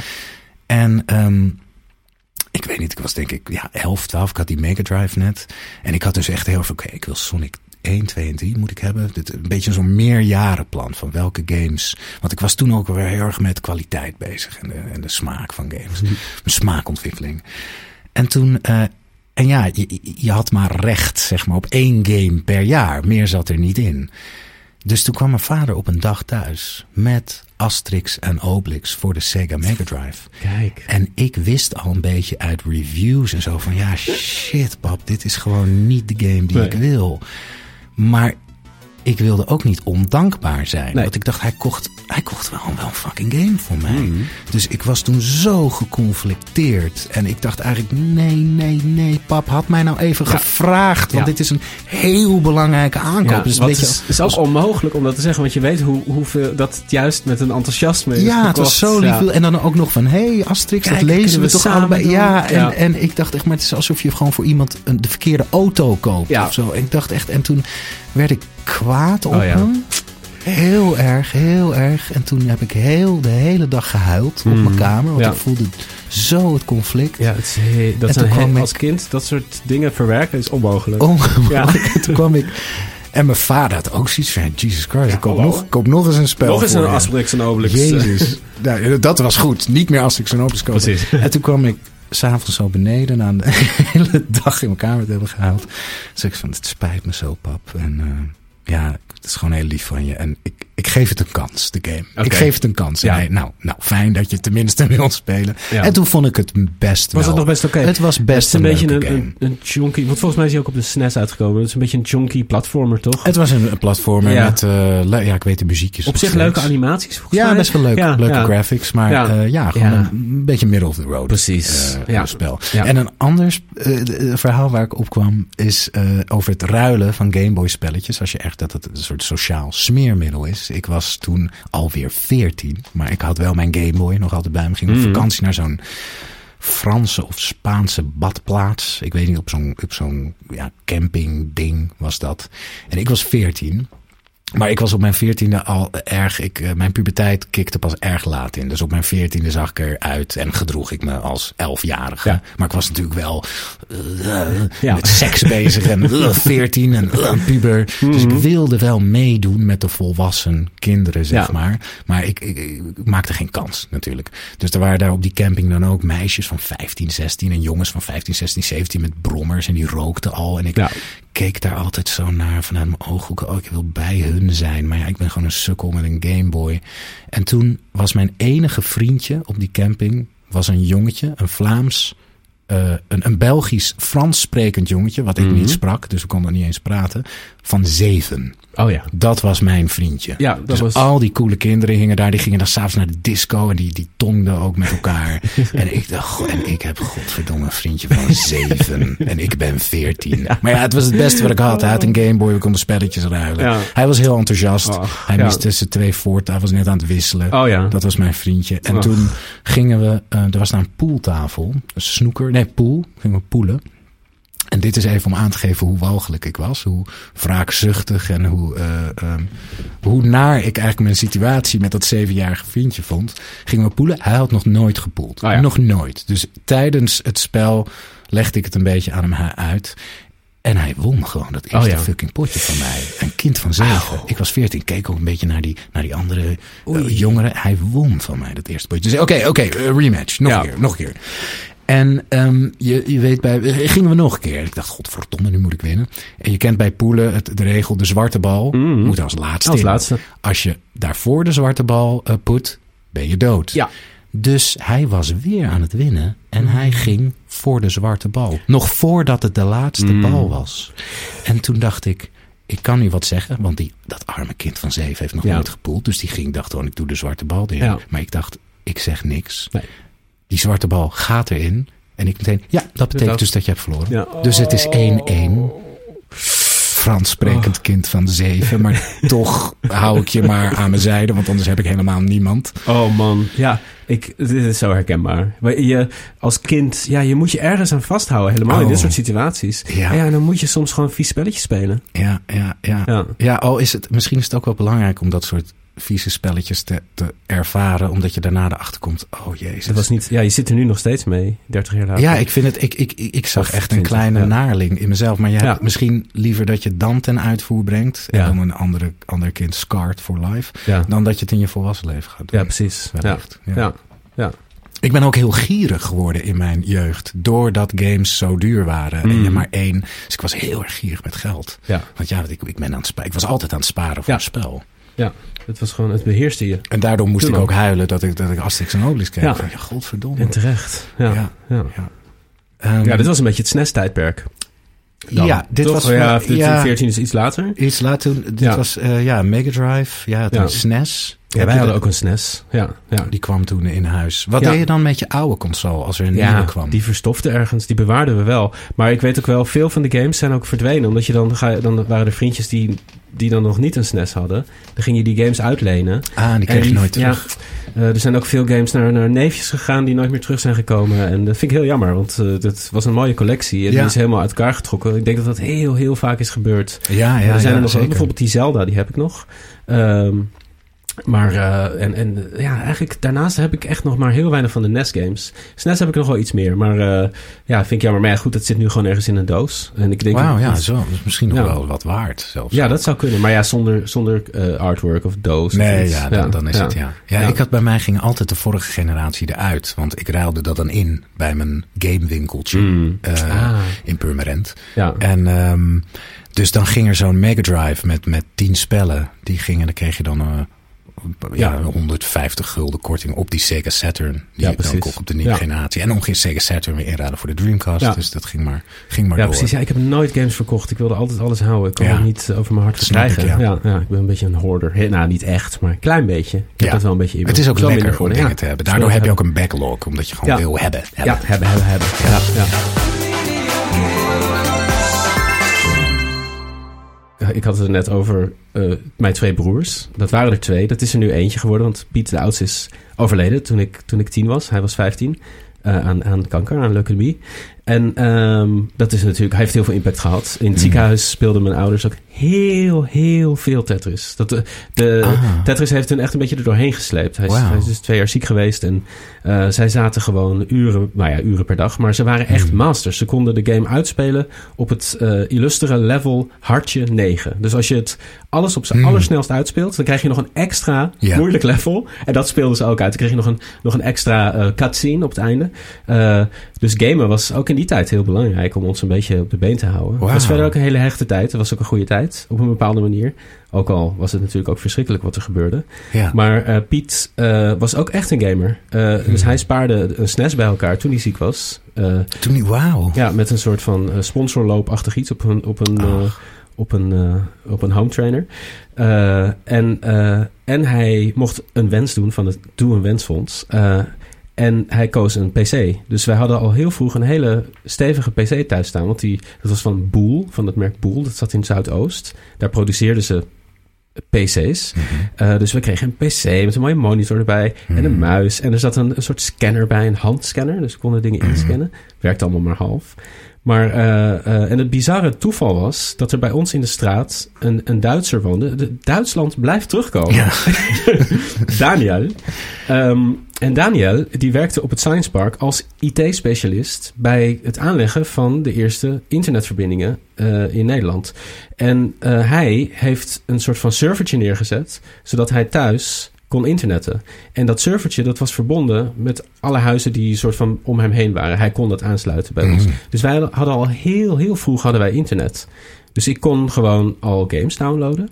En ehm, ik weet niet, ik was denk ik ja, 11, 12. Ik had die Mega Drive net. En ik had dus echt heel veel, oké, ik wil Sonic 1, 2 en 3 moet ik hebben. Dit, een beetje zo'n meerjarenplan van welke games. Want ik was toen ook weer heel erg met kwaliteit bezig. En de, en de smaak van games. Mijn smaakontwikkeling. En toen... eh, en ja, je, je had maar recht, zeg maar, op één game per jaar. Meer zat er niet in. Dus toen kwam mijn vader op een dag thuis met Asterix en Obelix voor de Sega Mega Drive. Kijk. En ik wist al een beetje uit reviews en zo van ja, shit pap, dit is gewoon niet de game die Nee. ik wil. Maar ik wilde ook niet ondankbaar zijn. Nee. Want ik dacht, hij kocht, hij kocht wel, wel een fucking game voor mij. Mhm. Dus ik was toen zo geconflicteerd. En ik dacht eigenlijk, nee, nee, nee, pap, had mij nou even Ja. gevraagd. Want Ja. dit is een heel belangrijke aankoop. Ja, Dus een beetje is, is ook onmogelijk om dat te zeggen, want je weet hoe, hoeveel dat het juist met een enthousiasme is Ja, het was zo lief. En dan ook nog van, hé hey, Asterix, Kijk, dat lezen we we toch samen allebei. doen? Ja, en, en ik dacht echt, maar het is alsof je gewoon voor iemand een, de verkeerde auto koopt Ja. of zo. En ik dacht echt, en toen werd ik kwaad op Oh ja. hem. Heel erg, heel erg. En toen heb ik heel de hele dag gehuild op Mm. mijn kamer. Want Ja. ik voelde zo het conflict. Ja, het is he- dat En toen kwam he- ik- als kind dat soort dingen verwerken is onmogelijk. Ongelooflijk. Ja. En toen kwam ik... En mijn vader had ook zoiets van, Jesus Christ, ik koop hallo. nog, ik koop nog eens een spel Nog eens een. Asterix en Obelix. Jezus. nou, dat was goed. Niet meer Asterix en Obelix kopen. Precies. En toen kwam ik s'avonds zo beneden na een hele dag in mijn kamer te hebben gehaald. Dus ik van, het spijt me zo, pap. En eh, ja, het is gewoon heel lief van je. En ik, ik geef het een kans, de game. Ik geef het een kans. Ja. Hij, nou, nou, fijn dat je tenminste wil spelen. Ja. En toen vond ik het best Was wel. het nog best oké? Het was best een, een, beetje een, game. een, een chunky... Want volgens mij is hij ook op de SNES uitgekomen. Het is een beetje een chunky platformer, toch? Het was een, een platformer Ja. met, eh, ja, ik weet de muziekjes op zich leuke animaties, Ja, mij. best wel leuk. Leuke graphics. Maar Ja. ja, ja gewoon een beetje middle of the road. Precies. eh, Ja. spel. En een ander eh, eh, verhaal waar ik op kwam is eh, over het ruilen van Gameboy spelletjes. Als je echt dat het een soort sociaal smeermiddel is. Ik was toen alweer 14, maar ik had wel mijn Gameboy nog altijd bij me. Ging op Mhm. vakantie naar zo'n Franse of Spaanse badplaats. Ik weet niet, op zo'n op zo'n ja, camping ding was dat. En ik was 14. Maar ik was op mijn veertiende al erg. Ik, eh, mijn puberteit kikte pas erg laat in. Dus op mijn veertiende zag ik eruit en gedroeg ik me als elfjarige. Ja. Maar ik was natuurlijk wel eh, Ja. met seks bezig en eh, veertien en puber. Dus ik wilde wel meedoen met de volwassen kinderen, zeg Ja. maar. Maar ik, ik, ik maakte geen kans natuurlijk. Dus er waren daar op die camping dan ook meisjes van 15, 16 en jongens van 15, 16, 17 met brommers. En die rookten al. En ik Ja. Keek daar altijd zo naar vanuit mijn ooghoeken. Oh, ik wil bij hun zijn. Maar ja, ik ben gewoon een sukkel met een Gameboy. En toen was mijn enige vriendje op die camping... was een jongetje, een Vlaams eh, een, een Belgisch Frans sprekend jongetje, wat ik Mhm. niet sprak, dus we konden niet eens praten, van zeven. Oh ja. Dat was mijn vriendje. Ja, dat dus was- al die coole kinderen hingen daar. Die gingen dan s'avonds naar de disco en die, die tongden ook met elkaar. en ik dacht, en ik heb godverdomme een vriendje van zeven. en ik ben veertien. Maar ja, het was het beste wat ik had. Hij had een Gameboy, we konden spelletjes ruilen. Ja. Hij was heel enthousiast. Och, hij ja. miste zijn twee voort. Hij was net aan het wisselen. Oh ja. Dat was mijn vriendje. En Och. toen gingen we, eh, er was daar een pooltafel. Een snoeker, nee, pool. Gingen we poelen. En dit is even om aan te geven hoe walgelijk ik was. Hoe wraakzuchtig en hoe, eh, ehm, hoe naar ik eigenlijk mijn situatie met dat zevenjarige vriendje vond. Gingen we poelen. Hij had nog nooit gepoeld. Oh ja. Nog nooit. Dus tijdens het spel legde ik het een beetje aan hem uit. En hij won gewoon dat eerste Oh ja. fucking potje van mij. Een kind van zeven. Ik was veertien. Keek ook een beetje naar die, naar die andere eh, jongeren. Hij won van mij dat eerste potje. Dus oké, oké, eh, rematch. Nog Ja. een keer, nog een keer. En ehm, je, je weet bij, gingen we nog een keer. Ik dacht, godverdomme, nu moet ik winnen. En je kent bij poelen het, de regel, de zwarte bal Mhm. moet als laatste Als in. laatste. Als je daarvoor de zwarte bal eh, put, ben je dood. Ja. Dus hij was weer aan het winnen en hij ging voor de zwarte bal. Nog voordat het de laatste Mm. bal was. En toen dacht ik, ik kan nu wat zeggen, want die, dat arme kind van zeven heeft nog Ja. nooit gepoeld. Dus die ging, dacht gewoon, ik doe de zwarte bal erin. Ja. Maar ik dacht, ik zeg niks. Nee. Die zwarte bal gaat erin. En ik meteen, ja, dat betekent Dat- dus dat je hebt verloren. Ja. Dus het is 1-1. Frans sprekend Oh. kind van zeven. Maar toch hou ik je maar aan mijn zijde, want anders heb ik helemaal niemand. Oh man, ja, ik, dit is zo herkenbaar. Je, als kind, ja, je moet je ergens aan vasthouden, helemaal in Oh. dit soort situaties. Ja. En ja, dan moet je soms gewoon vies spelletjes spelen. Ja, ja, ja. Ja. Ja, al is het, misschien is het ook wel belangrijk om dat soort vieze spelletjes te, te ervaren, omdat je daarna erachter komt, oh jezus. Het was niet, ja, je zit er nu nog steeds mee, 30 jaar later. Ja, ik vind het, ik, ik, ik, ik zag Of echt een 20, kleine ja. naarling in mezelf. Maar je hebt Ja. misschien liever dat je dan ten uitvoer brengt, en Ja. dan een andere, ander kind scarred for life, dan dat je het in je volwassen leven gaat doen. ja precies. Ja. Wellicht, ja. Ja. Ja. Ik ben ook heel gierig geworden in mijn jeugd. Doordat games zo duur waren. En Mm. je maar één. Dus ik was heel erg gierig met geld. Ja. Want ja, ik, ik, ben aan het ik was altijd aan het sparen voor Ja. een spel. Ja, het was gewoon, het beheerste je. En daardoor moest Toen ik ook huilen dat ik, dat ik Asterix en Obelix kreeg. Ja. Van, ja, godverdomme. En terecht. Ja. Ja. Ja. Ja. Ehm, Ja, dit was een beetje het SNES-tijdperk. Ja, dit Toch? was... Ja, ja, 14 is iets later. Iets later. Dit Ja. was eh, ja, Mega Drive. Ja, een SNES. Ja, wij hadden ook een SNES. Ja, ja. Die kwam toen in huis. Wat deed je dan met je oude console als er een Ja, nieuwe kwam? die verstofte ergens, die bewaarden we wel. Maar ik weet ook wel, veel van de games zijn ook verdwenen. Omdat je dan, ga je, dan waren er vriendjes die, die dan nog niet een SNES hadden. Dan ging je die games uitlenen. Ah, die kreeg je nooit terug. Ja, eh, er zijn ook veel games naar, naar neefjes gegaan die nooit meer terug zijn gekomen. En dat vind ik heel jammer, want eh, dat was een mooie collectie. En Ja. die is helemaal uit elkaar getrokken. Ik denk dat dat heel, heel vaak is gebeurd. Ja, ja, er zijn ja, er nog zeker. bijvoorbeeld die Zelda, die heb ik nog. Ehm, maar eh, en, en ja, eigenlijk daarnaast heb ik echt nog maar heel weinig van de NES games. SNES heb ik nog wel iets meer, maar eh, ja, vind ik jammer. Maar ja, goed, dat zit nu gewoon ergens in een doos. En ik denk Wauw, ja, dat- zo. Dat is misschien nog Ja. wel wat waard zelfs. ja, dat zou kunnen. Maar ja, zonder, zonder eh, artwork of doos. of Nee, iets. ja, dan, dan is het ja. ja. Ja. ik had bij mij ging altijd de vorige generatie eruit. Want ik ruilde dat dan in bij mijn gamewinkeltje Mm. Ah. in Purmerend. Ja. En ehm, dus dan ging er zo'n Mega Drive met, met 10 spellen. Die gingen, dan kreeg je dan ja, Ja. 150 gulden korting op die Sega Saturn. Die Ja, ik dan precies. kocht op de nieuwe generatie. En dan ging Sega Saturn weer inruilen voor de Dreamcast. Dus dat ging maar, ging maar Ja, door. precies. Ja, ik heb nooit games verkocht. Ik wilde altijd alles houden. Ik kon het niet over mijn hart snap ik, verkrijgen. ja. ja. Ik ben een beetje een hoorder. Nou, niet echt, maar een klein beetje. Ik heb dat wel een beetje. Het is ook lekker om dingen te hebben. Daardoor heb je ook een backlog. Omdat je gewoon wil hebben. hebben. Ja, hebben, hebben, hebben. Ja, Ik had het net over eh, mijn twee broers. Dat waren er twee. Dat is er nu eentje geworden. Want Piet, de oudste, is overleden toen ik, toen ik tien was. Hij was vijftien. eh, aan, aan kanker, aan leukemie. En ehm, dat is natuurlijk, hij heeft heel veel impact gehad. In het Mhm. ziekenhuis speelden mijn ouders ook heel, heel veel Tetris. Dat, de, de, Ah. Tetris heeft hun echt een beetje er doorheen gesleept. Hij is, hij is dus twee jaar ziek geweest en eh, zij zaten gewoon uren, nou ja, uren per dag. Maar ze waren echt Hmm. masters. Ze konden de game uitspelen op het eh illustere level hartje 9. Dus als je het alles op zijn Hmm. allersnelst uitspeelt, dan krijg je nog een extra moeilijk level. En dat speelden ze ook uit. Dan kreeg je nog een, nog een extra eh, cutscene op het einde. Dus gamen was ook in die tijd heel belangrijk om ons een beetje op de been te houden. Het was verder ook een hele hechte tijd. Het was ook een goede tijd, op een bepaalde manier. Ook al was het natuurlijk ook verschrikkelijk wat er gebeurde. Ja. Maar eh, Piet eh, was ook echt een gamer. Eh, Dus hij spaarde een SNES bij elkaar toen hij ziek was. Toen die, wauw. ja, met een soort van sponsorloopachtig iets op een, op een, op een, op een home trainer. En, en hij mocht een wens doen van het Doe een Wensfonds. En hij koos een PC. Dus wij hadden al heel vroeg een hele stevige PC thuis staan. Want die, dat was van Boel, van het merk Boel. Dat zat in Zuidoost. Daar produceerden ze PC's. Eh, dus we kregen een PC met een mooie monitor erbij. En een muis. En er zat een, een soort scanner bij, een handscanner. Dus we konden dingen inscannen. Werkte allemaal maar half. Maar, eh, eh, en het bizarre toeval was dat er bij ons in de straat een, een Duitser woonde. De, Duitsland blijft terugkomen. Ja. Daniel. Ehm, en Daniel, die werkte op het Science Park als IT-specialist bij het aanleggen van de eerste internetverbindingen eh, in Nederland. En hij heeft een soort van servertje neergezet, zodat hij thuis kon internetten. En dat servertje, dat was verbonden met alle huizen die soort van om hem heen waren. Hij kon dat aansluiten bij ons. Dus wij hadden al heel, heel vroeg hadden wij internet. Dus ik kon gewoon al games downloaden.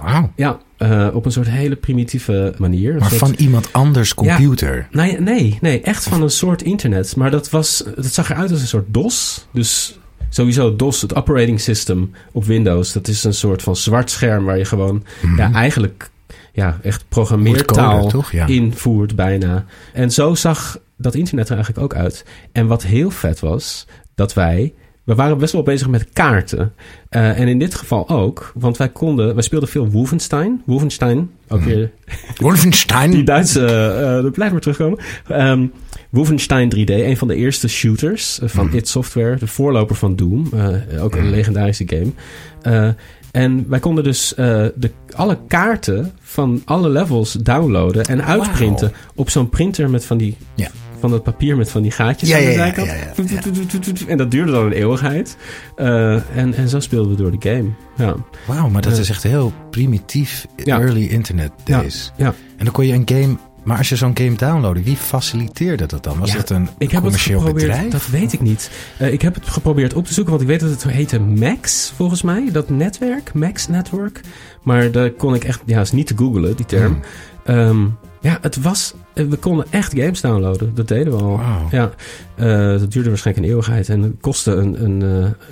Wauw. Ja, eh, op een soort hele primitieve manier. Maar soort- van iemand anders computer. Nee, nee, nee, echt van een soort internet. Maar dat, was, dat zag eruit als een soort DOS. Dus sowieso DOS, het operating system op Windows. Dat is een soort van zwart scherm waar je gewoon ja, eigenlijk ja, echt programmeertaal Mhm. Toch? Ja. invoert bijna. En zo zag dat internet er eigenlijk ook uit. En wat heel vet was, dat wij... We waren best wel bezig met kaarten. Eh, en in dit geval ook, want wij konden... Wij speelden veel Wolfenstein. Wolfenstein, ook weer Wolfenstein. die Duitse, eh dat blijft maar terugkomen. Ehm, Wolfenstein 3D, een van de eerste shooters eh, van id Software, de voorloper van Doom, eh, ook een legendarische game. En wij konden dus eh, de, alle kaarten van alle levels downloaden en uitprinten op zo'n printer met van die Ja. van het papier met van die gaatjes Ja, aan de zijkant. ja, En dat duurde dan een eeuwigheid. Eh, en, en zo speelden we door de game. Ja. Wauw, maar dat is echt heel primitief early internet days. ja. En dan kon je een game... Maar als je zo'n game downloadde, wie faciliteerde dat dan? Was Ja, dat een Ik heb het commercieel geprobeerd, bedrijf? dat weet ik niet. Eh, ik heb het geprobeerd op te zoeken, want ik weet dat het heette Max, volgens mij. Dat netwerk, Max Network. Maar daar kon ik echt, ja, is niet te googlen, die term. Hmm. Ehm, ja, het was, eh, we konden echt games downloaden. Dat deden we al. Ja, eh, dat duurde waarschijnlijk een eeuwigheid. En het kostte een, een,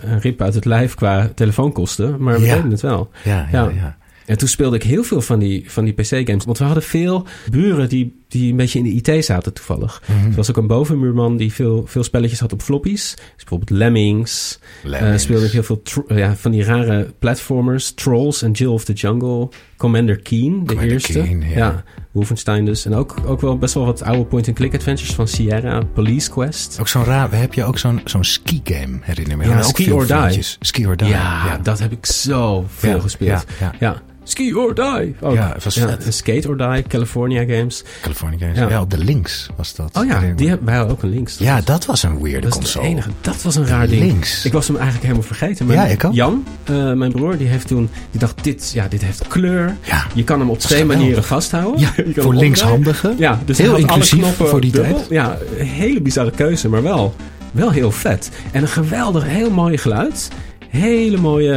een rip uit het lijf qua telefoonkosten. Maar we Ja. deden het wel. Ja, ja, Ja. ja. En toen speelde ik heel veel van die, van die PC-games. Want we hadden veel buren die, die een beetje in de IT zaten toevallig. Mhm. Er was ook een bovenmuurman die veel, veel spelletjes had op floppies. Dus bijvoorbeeld Lemmings. Lemmings. Eh, speelde ik heel veel tro- ja, van die rare platformers. Trolls en Jill of the Jungle. Commander Keen, de Commander eerste. Keen, ja. Wolfenstein dus. En ook, ook wel best wel wat oude point-and-click adventures van Sierra. Police Quest. Ook zo'n raar... Heb je ook zo'n zo'n ski-game, herinner me? Ja, ook Ski or Die. filmpjes. Ski or Die. ja, dat heb ik zo veel Ja, gespeeld. ja, ja. Ja. Ski or Die. Ook. Ja, het was en Skate or Die, California Games. California Games. Ja. Ja. op de links was dat. Oh ja, die hebben wij hadden ook een links. Ja, dat was een weirde dat console. het enige. Dat was een raar ding. Links. Ik was hem eigenlijk helemaal vergeten. Mijn Ja, ik ook. Jan, eh, mijn broer, die heeft toen... Die dacht, dit, ja, dit heeft kleur. Ja. Je kan hem op twee geweldig. manieren vasthouden. Ja, Je kan voor linkshandigen. Ja, dus Heel alle inclusief voor die dubbel. tijd. Ja, een hele bizarre keuze, maar wel, wel heel vet. En een geweldig, heel mooi geluid. Hele mooie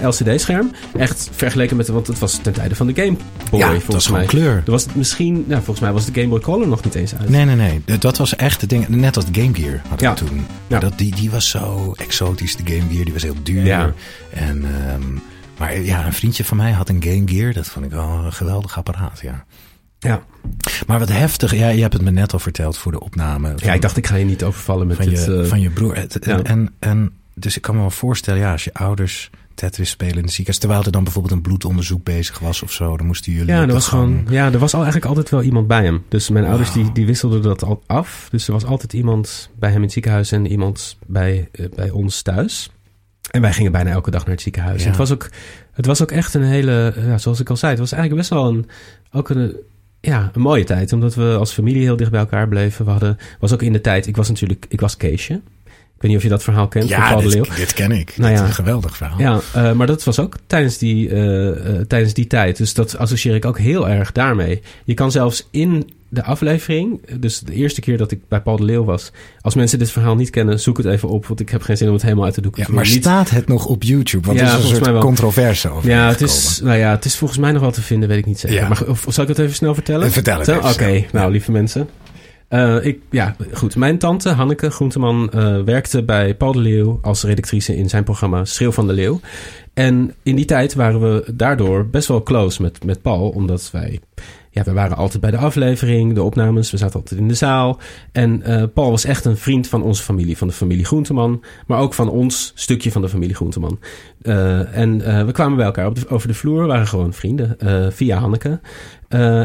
eh, LCD-scherm. Echt vergeleken met... Want het was ten tijde van de Game Boy, Ja, dat volgens was gewoon mij. kleur. Er was het misschien... Nou, volgens mij was de Game Boy Color nog niet eens uit. Nee, nee, nee. Dat was echt het ding. Net als de Game Gear hadden Ja. we toen. Ja. Dat, die, die was zo exotisch, de Game Gear. Die was heel duur. Ja. En, ehm, maar ja, een vriendje van mij had een Game Gear. Dat vond ik wel een geweldig apparaat, ja. Ja. Maar wat heftig. Ja, je hebt het me net al verteld voor de opname. ja, ik dacht ik ga je niet overvallen met van, dit... je, eh, van je broer. Ja. en, en, dus ik kan me wel voorstellen, ja, als je ouders Tetris spelen in de ziekenhuis. Terwijl er dan bijvoorbeeld een bloedonderzoek bezig was of zo. Dan moesten jullie Ja, er was gang. gewoon, ja, er was al eigenlijk altijd wel iemand bij hem. Dus mijn ouders die, die wisselden dat al af. Dus er was altijd iemand bij hem in het ziekenhuis en iemand bij, eh, bij ons thuis. En wij gingen bijna elke dag naar het ziekenhuis. Ja. En het, was ook, het was ook echt een hele, ja, zoals ik al zei, het was eigenlijk best wel een, ook een, ja, een mooie tijd. Omdat we als familie heel dicht bij elkaar bleven. We hadden, was ook in de tijd, ik was natuurlijk, ik was Keesje. Ik weet niet of je dat verhaal kent van Ja, Paul de Leeuw. dit, dit ken ik. Nou Dit ja. is een geweldig verhaal. Ja, eh, maar dat was ook tijdens die, eh, eh, tijdens die tijd. Dus dat associeer ik ook heel erg daarmee. Je kan zelfs in de aflevering, dus de eerste keer dat ik bij Paul de Leeuw was. Als mensen dit verhaal niet kennen, zoek het even op, want ik heb geen zin om het helemaal uit te doeken. Ja, maar niet... staat het nog op YouTube? Want Ja, is een volgens mij soort wel. controverse over. Ja, het gekomen. is, nou ja, het is volgens mij nog wel te vinden, weet ik niet zeker. Ja. Maar of, zal ik het even snel vertellen? Vertel het Oké, nou lieve mensen. Eh, ik, ja, goed. Mijn tante, Hanneke Groenteman, eh, werkte bij Paul de Leeuw als redactrice in zijn programma Schreeuw van de Leeuw. En in die tijd waren we daardoor best wel close met, met Paul, omdat wij, ja, we waren altijd bij de aflevering, de opnames, we zaten altijd in de zaal. En eh, Paul was echt een vriend van onze familie, van de familie Groenteman, maar ook van ons stukje van de familie Groenteman. En we kwamen bij elkaar op over de vloer, waren gewoon vrienden, via Hanneke.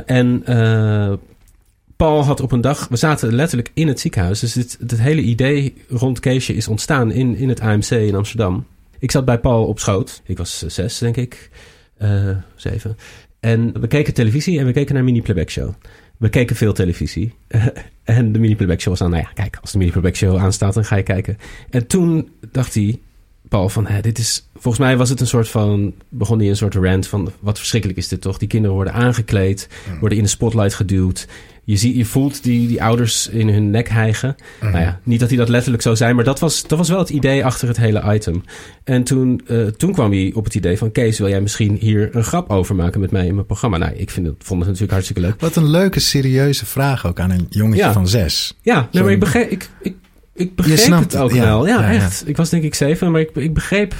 En Paul had op een dag, we zaten letterlijk in het ziekenhuis. Dus dit, het hele idee rond Keesje is ontstaan in, in het AMC in Amsterdam. Ik zat bij Paul op schoot. Ik was eh, zes, denk ik. Eh, zeven. En we keken televisie en we keken naar Mini Playback Show. We keken veel televisie. en de Mini Playback Show was aan, nou ja, kijk, als de Mini Playback Show aanstaat, dan ga je kijken. En toen dacht hij, Paul, van hè, dit is. Volgens mij was het een soort van. Begon hij een soort rant van. Wat verschrikkelijk is dit toch? Die kinderen worden aangekleed, worden in de spotlight geduwd. Je, ziet, je voelt die, die ouders in hun nek hijgen. Nou ja, niet dat hij dat letterlijk zou zijn, maar dat was, dat was wel het idee achter het hele item. En toen, eh, toen kwam hij op het idee van: Kees, wil jij misschien hier een grap over maken met mij in mijn programma? Nou, ik vind het, vond het natuurlijk hartstikke leuk. Wat een leuke, serieuze vraag ook aan een jongetje Ja. van zes. Ja, nee, maar ik begreep, ik, ik, ik begreep snapt het ook ja. wel. Ja, Ja, ja. echt. Ik was denk ik zeven, maar ik, ik begreep...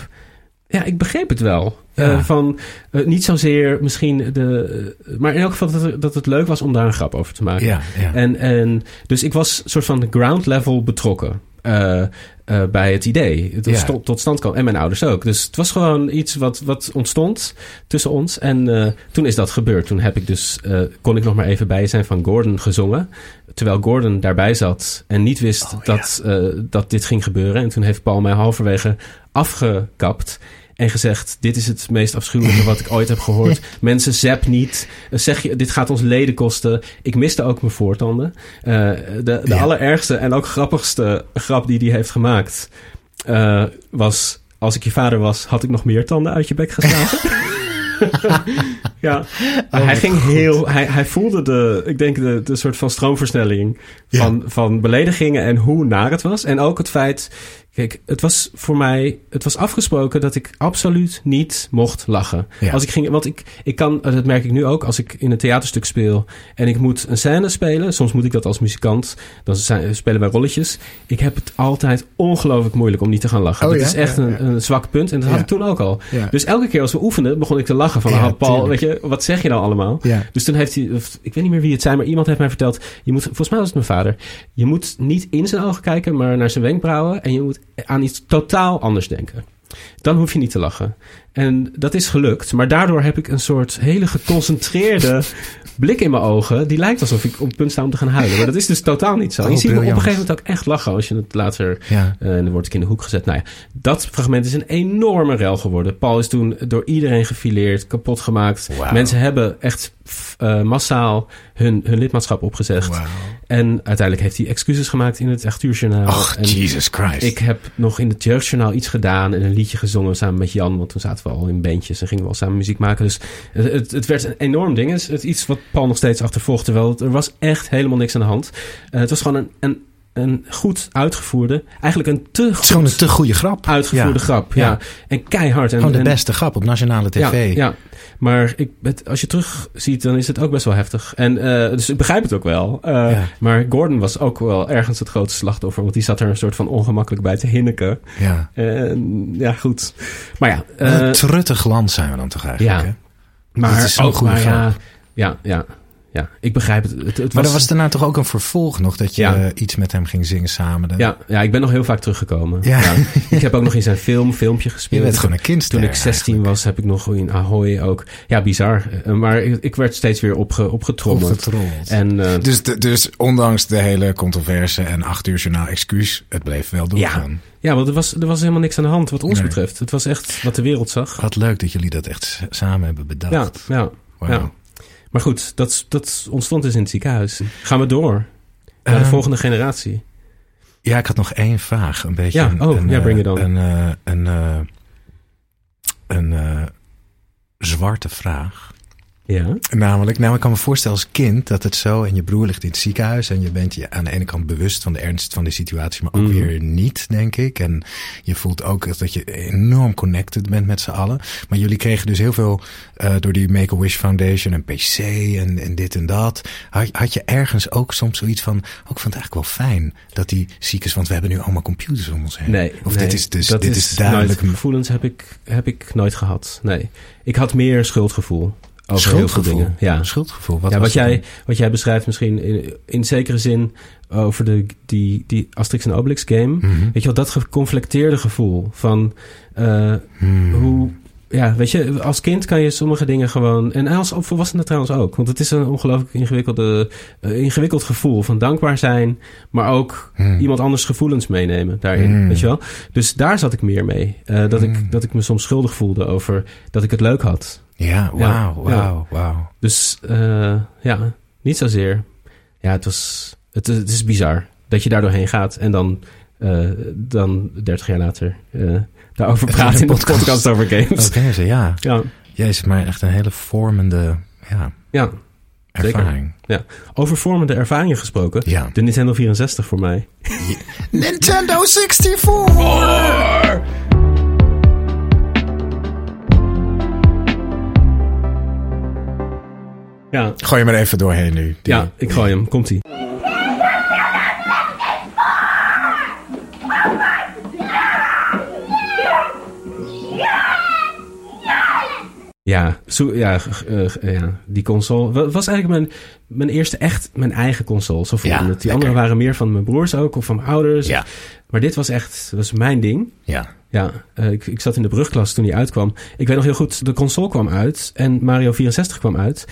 Ja, ik begreep het wel. Eh, van eh, niet zozeer misschien de... eh, maar in elk geval dat, het- dat het leuk was om daar een grap over te maken. Ja, ja. En, en dus ik was soort van de ground level betrokken. Eh, eh, bij het idee. Het tot, tot stand kwam. En mijn ouders ook. Dus het was gewoon iets wat, wat ontstond tussen ons. En eh, toen is dat gebeurd. Toen heb ik dus, kon ik nog maar even bij zijn van Gordon gezongen. Terwijl Gordon daarbij zat en niet wist Oh, dat, dat dit ging gebeuren. En toen heeft Paul mij halverwege afgekapt. En gezegd, dit is het meest afschuwelijke wat ik ooit heb gehoord. Mensen, zap niet. Eh, Zeg je, dit gaat ons leden kosten. Ik miste ook mijn voortanden. Eh, de de Ja. allerergste en ook grappigste grap die hij heeft gemaakt... eh, was, als ik je vader was, had ik nog meer tanden uit je bek geslagen. ja, Maar hij ging Oh, goed. heel... Hij, hij voelde de, ik denk, de, de soort van stroomversnelling Ja. van, van beledigingen en hoe naar het was. En ook het feit... Kijk, het was voor mij... Het was afgesproken dat ik absoluut niet mocht lachen. Ja. Als ik ging... Want ik, ik kan... Dat merk ik nu ook. Als ik in een theaterstuk speel... En ik moet een scène spelen. Soms moet ik dat als muzikant. Dan zijn, spelen wij rolletjes. Ik heb het altijd ongelooflijk moeilijk om niet te gaan lachen. Oh dat ja? is echt Ja, een, een zwak punt. En dat had ik toen ook al. Dus elke keer als we oefenden, begon ik te lachen. Van, ah, Paul, weet je, wat zeg je nou allemaal? Dus toen heeft hij, ik weet niet meer wie het zei, maar iemand heeft mij verteld. Je moet, volgens mij was het mijn vader. Je moet niet in zijn ogen kijken, maar naar zijn wenkbrauwen. En je moet aan iets totaal anders denken. Dan hoef je niet te lachen. En dat is gelukt. Maar daardoor heb ik een soort hele geconcentreerde blik in mijn ogen. Die lijkt alsof ik op het punt sta om te gaan huilen. Maar dat is dus totaal niet zo. Oh, je ziet me op een gegeven moment ook echt lachen als je het later Ja. eh, en dan word ik in de hoek gezet. Nou ja, dat fragment is een enorme rel geworden. Paul is toen door iedereen gefileerd, kapot gemaakt. Mensen hebben echt eh, massaal hun, hun lidmaatschap opgezegd. En uiteindelijk heeft hij excuses gemaakt in het 8 uur journaal. Och, en Jesus Christ. ik heb nog in het jeugdjournaal iets gedaan en een liedje gezongen samen met Jan. Want toen zaten we al in bandjes en gingen we al samen muziek maken. Dus het, het, het werd een enorm ding. Het is iets wat Paul nog steeds achtervolgt. Terwijl er was echt helemaal niks aan de hand. Eh, het was gewoon een, een, een goed uitgevoerde, eigenlijk een te goed gewoon een te goede grap. uitgevoerde Ja. grap. Ja. Ja. En keihard. En, Gewoon de en- beste grap op nationale tv. ja, maar ik, het, als je terug ziet, dan is het ook best wel heftig. En, eh, dus ik begrijp het ook wel. Eh. Maar Gordon was ook wel ergens het grootste slachtoffer. Want die zat er een soort van ongemakkelijk bij te hinniken. Ja. En, ja, goed. Maar ja. Eh, een truttig land zijn we dan toch eigenlijk. ja. hè? maar het is zo'n ook, goede maar ja, grap. ja, ja, ja, ik begrijp het. het, het Maar was, er was daarna toch ook een vervolg nog dat je Ja. iets met hem ging zingen samen. Ja, ja, ik ben nog heel vaak teruggekomen. Ja. ik heb ook nog in zijn film, filmpje je gespeeld. gewoon een kindster. Toen ik 16 was, heb ik nog in Ahoy ook. Ja, bizar. Eh, Maar ik, werd steeds weer opge, opgetrommeld. En eh, Dus, dus ondanks de hele controverse en acht uur journaal excuus, het bleef wel doorgaan. ja, want er was, er was helemaal niks aan de hand wat ons Nee. betreft. Het was echt wat de wereld zag. Wat leuk dat jullie dat echt samen hebben bedacht. Ja, ja. Maar goed, dat, dat ontstond dus in het ziekenhuis. Gaan we door naar de Eh, volgende generatie. Ja, ik had nog één vraag. Een beetje Ja, een, oh, een, ja, bring it on. Een, eh, een, eh, een eh, zwarte vraag. Ja. Namelijk, nou, ik kan me voorstellen als kind dat het zo en je broer ligt in het ziekenhuis en je bent je aan de ene kant bewust van de ernst van de situatie, maar ook Mhm. weer niet, denk ik. En je voelt ook dat je enorm connected bent met z'n allen. Maar jullie kregen dus heel veel eh, door die Make-A-Wish Foundation en PC en, en dit en dat. Had, had je ergens ook soms zoiets van, ook ik vond het eigenlijk wel fijn dat die ziek is, want we hebben nu allemaal computers om ons heen. Nee, Of nee, dit is dus, dat dit is, duidelijk nooit- gevoelens heb ik, heb ik nooit gehad. Nee. Ik had meer schuldgevoel over heel veel schuldgevoel. dingen. Ja. Schuldgevoel. Wat ja, wat, jij, dan? wat jij beschrijft misschien in, in zekere zin over de, die, die Asterix en Obelix game. Mhm. Weet je wel, dat geconflicteerde gevoel van eh, Hmm. hoe... Ja, weet je, als kind kan je sommige dingen gewoon... En als volwassene trouwens ook. Want het is een ongelooflijk ingewikkelde, eh, ingewikkeld gevoel van dankbaar zijn... maar ook Hmm. iemand anders gevoelens meenemen daarin, Hmm. weet je wel? Dus daar zat ik meer mee. Eh, dat, ik, dat ik me soms schuldig voelde over dat ik het leuk had. Ja, wauw, Ja. wauw, wauw. Dus eh, ja, niet zozeer. Ja, het, was, het, het is bizar dat je daar doorheen gaat en dan, eh, dan 30 jaar later eh, daarover praat in de podcast. podcast over games. Oké, ze, ja. Ja, Jezus, maar echt een hele vormende ja, ja, Zeker. ervaring. over vormende ervaringen gesproken. Ja. De Nintendo 64 voor mij. Nintendo 64! Ja, Gooi je maar even doorheen nu. Die- ja ik gooi hem. Komt-ie. Ja, zo, ja, eh, ja, die console wa- was eigenlijk mijn, mijn eerste echt mijn eigen console. Zo voelde Ja, het. Die lekker. andere waren meer van mijn broers ook of van mijn ouders. Ja. Maar dit was echt, was mijn ding. Ja. Ja, eh, ik, ik zat in de brugklas toen die uitkwam. Ik weet nog heel goed, de console kwam uit en Mario 64 kwam uit.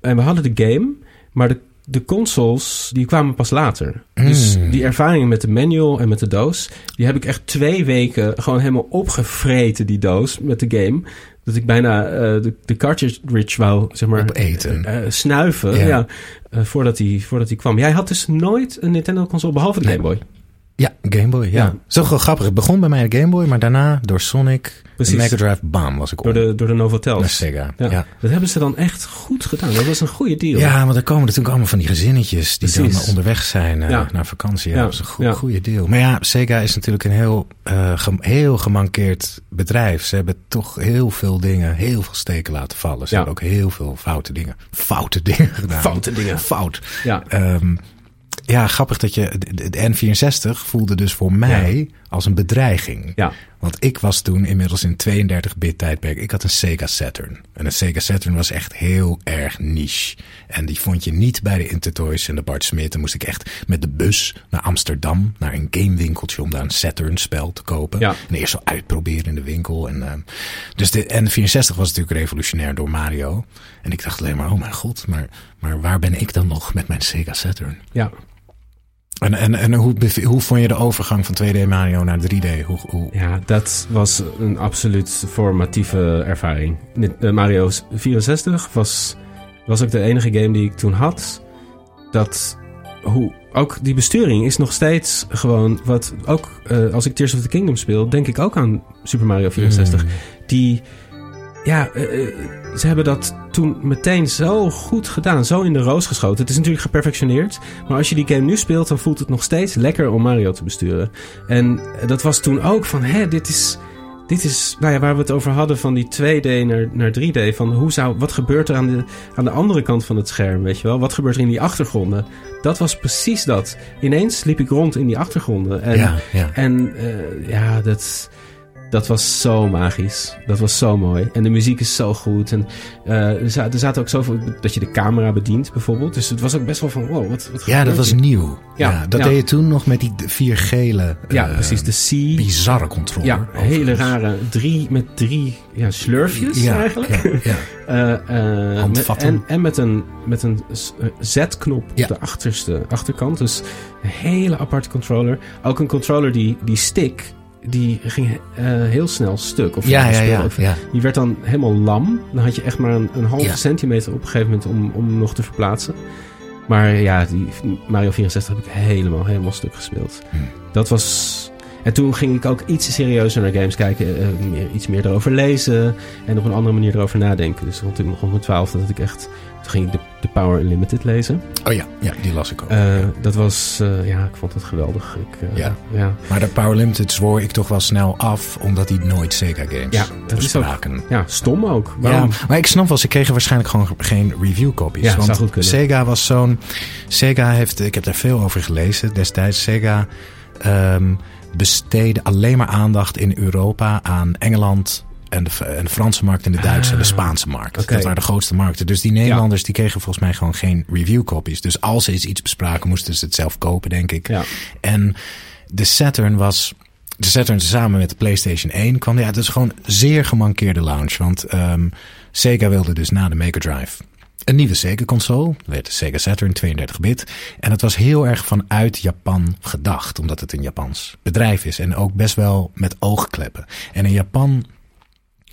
En we hadden de game, maar de, de consoles die kwamen pas later. Dus Mm. die ervaringen met de manual en met de doos, die heb ik echt twee weken gewoon helemaal opgevreten, die doos met de game. Dat ik bijna eh, de, de cartridge wou, zeg maar, Opeten. eh, snuiven. Ja. Ja. voordat, die, voordat die kwam. Jij had dus nooit een Nintendo console behalve de Nee. Game Boy. Ja, Game Boy, ja. Ja. Zo grappig. Het begon bij mij de Game Boy, maar daarna door Sonic, Precies. Mega Drive, bam, was ik op. Door de, door de Novotels. Naar Sega. Ja. Ja. Dat hebben ze dan echt goed gedaan. Dat was een goede deal. Ja, want er komen natuurlijk allemaal van die gezinnetjes die Precies. dan onderweg zijn eh, Ja. naar vakantie. Ja, dat is een go- goede deal. Maar ja, Sega is natuurlijk een heel, eh, gem- heel gemankeerd bedrijf. Ze hebben toch heel veel dingen, heel veel steken laten vallen. Ze hebben ook heel veel foute dingen, foute dingen gedaan. Foute dingen. Fout. Ja. Ehm, ja, grappig dat je. De, de N64 voelde dus voor mij als een bedreiging. Ja. Want ik was toen inmiddels in 32-bit tijdperk. Ik had een Sega Saturn. En een Sega Saturn was echt heel erg niche. En die vond je niet bij de Intertoys en de Bart Smit. Dan moest ik echt met de bus naar Amsterdam, naar een gamewinkeltje om daar een Saturn spel te kopen. Ja. En eerst zo uitproberen in de winkel. En, ehm, dus de N64 was natuurlijk revolutionair door Mario. En ik dacht alleen maar, oh mijn god, maar, maar waar ben ik dan nog met mijn Sega Saturn? Ja. En, en, en hoe, hoe vond je de overgang van 2D Mario naar 3D? Hoe, hoe, ja, dat was een absoluut formatieve ervaring. Eh, Mario 64 was, was ook de enige game die ik toen had. Dat hoe, ook die besturing is nog steeds gewoon wat. Ook eh, als ik Tears of the Kingdom speel, denk ik ook aan Super Mario 64. Mm. die. Ja, eh, ze hebben dat toen meteen zo goed gedaan. Zo in de roos geschoten. Het is natuurlijk geperfectioneerd. Maar als je die game nu speelt, dan voelt het nog steeds lekker om Mario te besturen. En eh, dat was toen ook van, hè, dit is. Dit is nou ja, waar we het over hadden van die 2D naar, naar 3D. Van hoe zou, wat gebeurt er aan de, aan de andere kant van het scherm, weet je wel? Wat gebeurt er in die achtergronden? Dat was precies dat. Ineens liep ik rond in die achtergronden. En, ja, ja. en eh, ja, dat, dat was zo magisch. Dat was zo mooi. En de muziek is zo goed. En eh, er, za- er zaten ook zoveel... Dat je de camera bedient, bijvoorbeeld. Dus het was ook best wel van... Wow, wat, wat Ja, dat was hier? nieuw. Ja, Ja, dat ja. deed je toen nog met die vier gele. Ja, eh, precies. De C. Bizarre controle. Ja, hele rare... Drie, met drie ja, slurfjes ja, eigenlijk. Ja. Eh, met- en, en met een, met een Z-knop op de achterste achterkant. Dus een hele aparte controller. Ook een controller die, die stick, die ging eh, heel snel stuk. Of Ja, ja, ja. Die werd dan helemaal lam. Dan had je echt maar een, een halve Ja. centimeter op een gegeven moment om, om hem nog te verplaatsen. Maar ja, die Mario 64 heb ik helemaal, helemaal stuk gespeeld. Hm. Dat was... En toen ging ik ook iets serieuzer naar games kijken. eh, meer, iets meer erover lezen. En op een andere manier erover nadenken. Dus rond, rond mijn twaalfde dat ik echt... Toen ging ik de, de Power Unlimited lezen. Oh ja, ja die las ik ook. Eh, dat was... eh, ja, ik vond het geweldig. Ik, eh, Ja. ja. maar de Power Limited zwoor ik toch wel snel af, omdat die nooit Sega games Ja, dat is ook- bespraken. Ja, stom ook. Ja, maar ik snap wel, ze kregen waarschijnlijk gewoon geen review copies. Ja, want. Sega was zo'n... Sega heeft, ik heb daar veel over gelezen destijds. Sega besteedde alleen maar aandacht in Europa aan Engeland... En de, en de Franse markt en de Duitse en de Spaanse markt. Ah. Dat waren de grootste markten. Dus die Nederlanders die kregen volgens mij gewoon geen review copies. Dus als ze iets, iets bespraken, moesten ze het zelf kopen, denk ik. Ja. En de Saturn was. De Saturn samen met de PlayStation 1 kwam. Ja, het is gewoon een zeer gemankeerde launch. Want ehm, Sega wilde dus na de Mega Drive een nieuwe Sega-console. Werd de Sega Saturn 32-bit. En het was heel erg vanuit Japan gedacht. Omdat het een Japans bedrijf is. En ook best wel met oogkleppen. En in Japan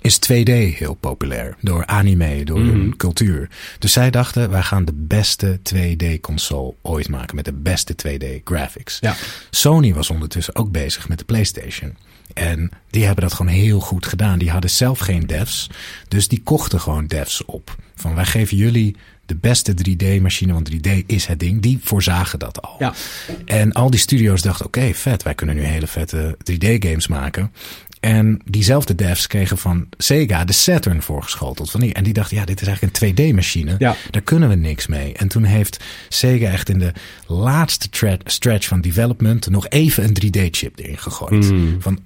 is 2D heel populair. Door anime, door hun cultuur. Dus zij dachten, wij gaan de beste 2D-console ooit maken. Met de beste 2D-graphics. Ja. Sony was ondertussen ook bezig met de PlayStation. En die hebben dat gewoon heel goed gedaan. Die hadden zelf geen devs. Dus die kochten gewoon devs op. Van wij geven jullie de beste 3D-machine. Want 3D is het ding. Die voorzagen dat al. Ja. En al die studio's dachten, oké, vet. Wij kunnen nu hele vette 3D-games maken. En diezelfde devs kregen van Sega de Saturn voorgeschoteld. Van die, en die dachten, ja, dit is eigenlijk een 2D-machine. Ja. Daar kunnen we niks mee. En toen heeft Sega echt in de laatste stretch van development nog even een 3D-chip erin gegooid. Van,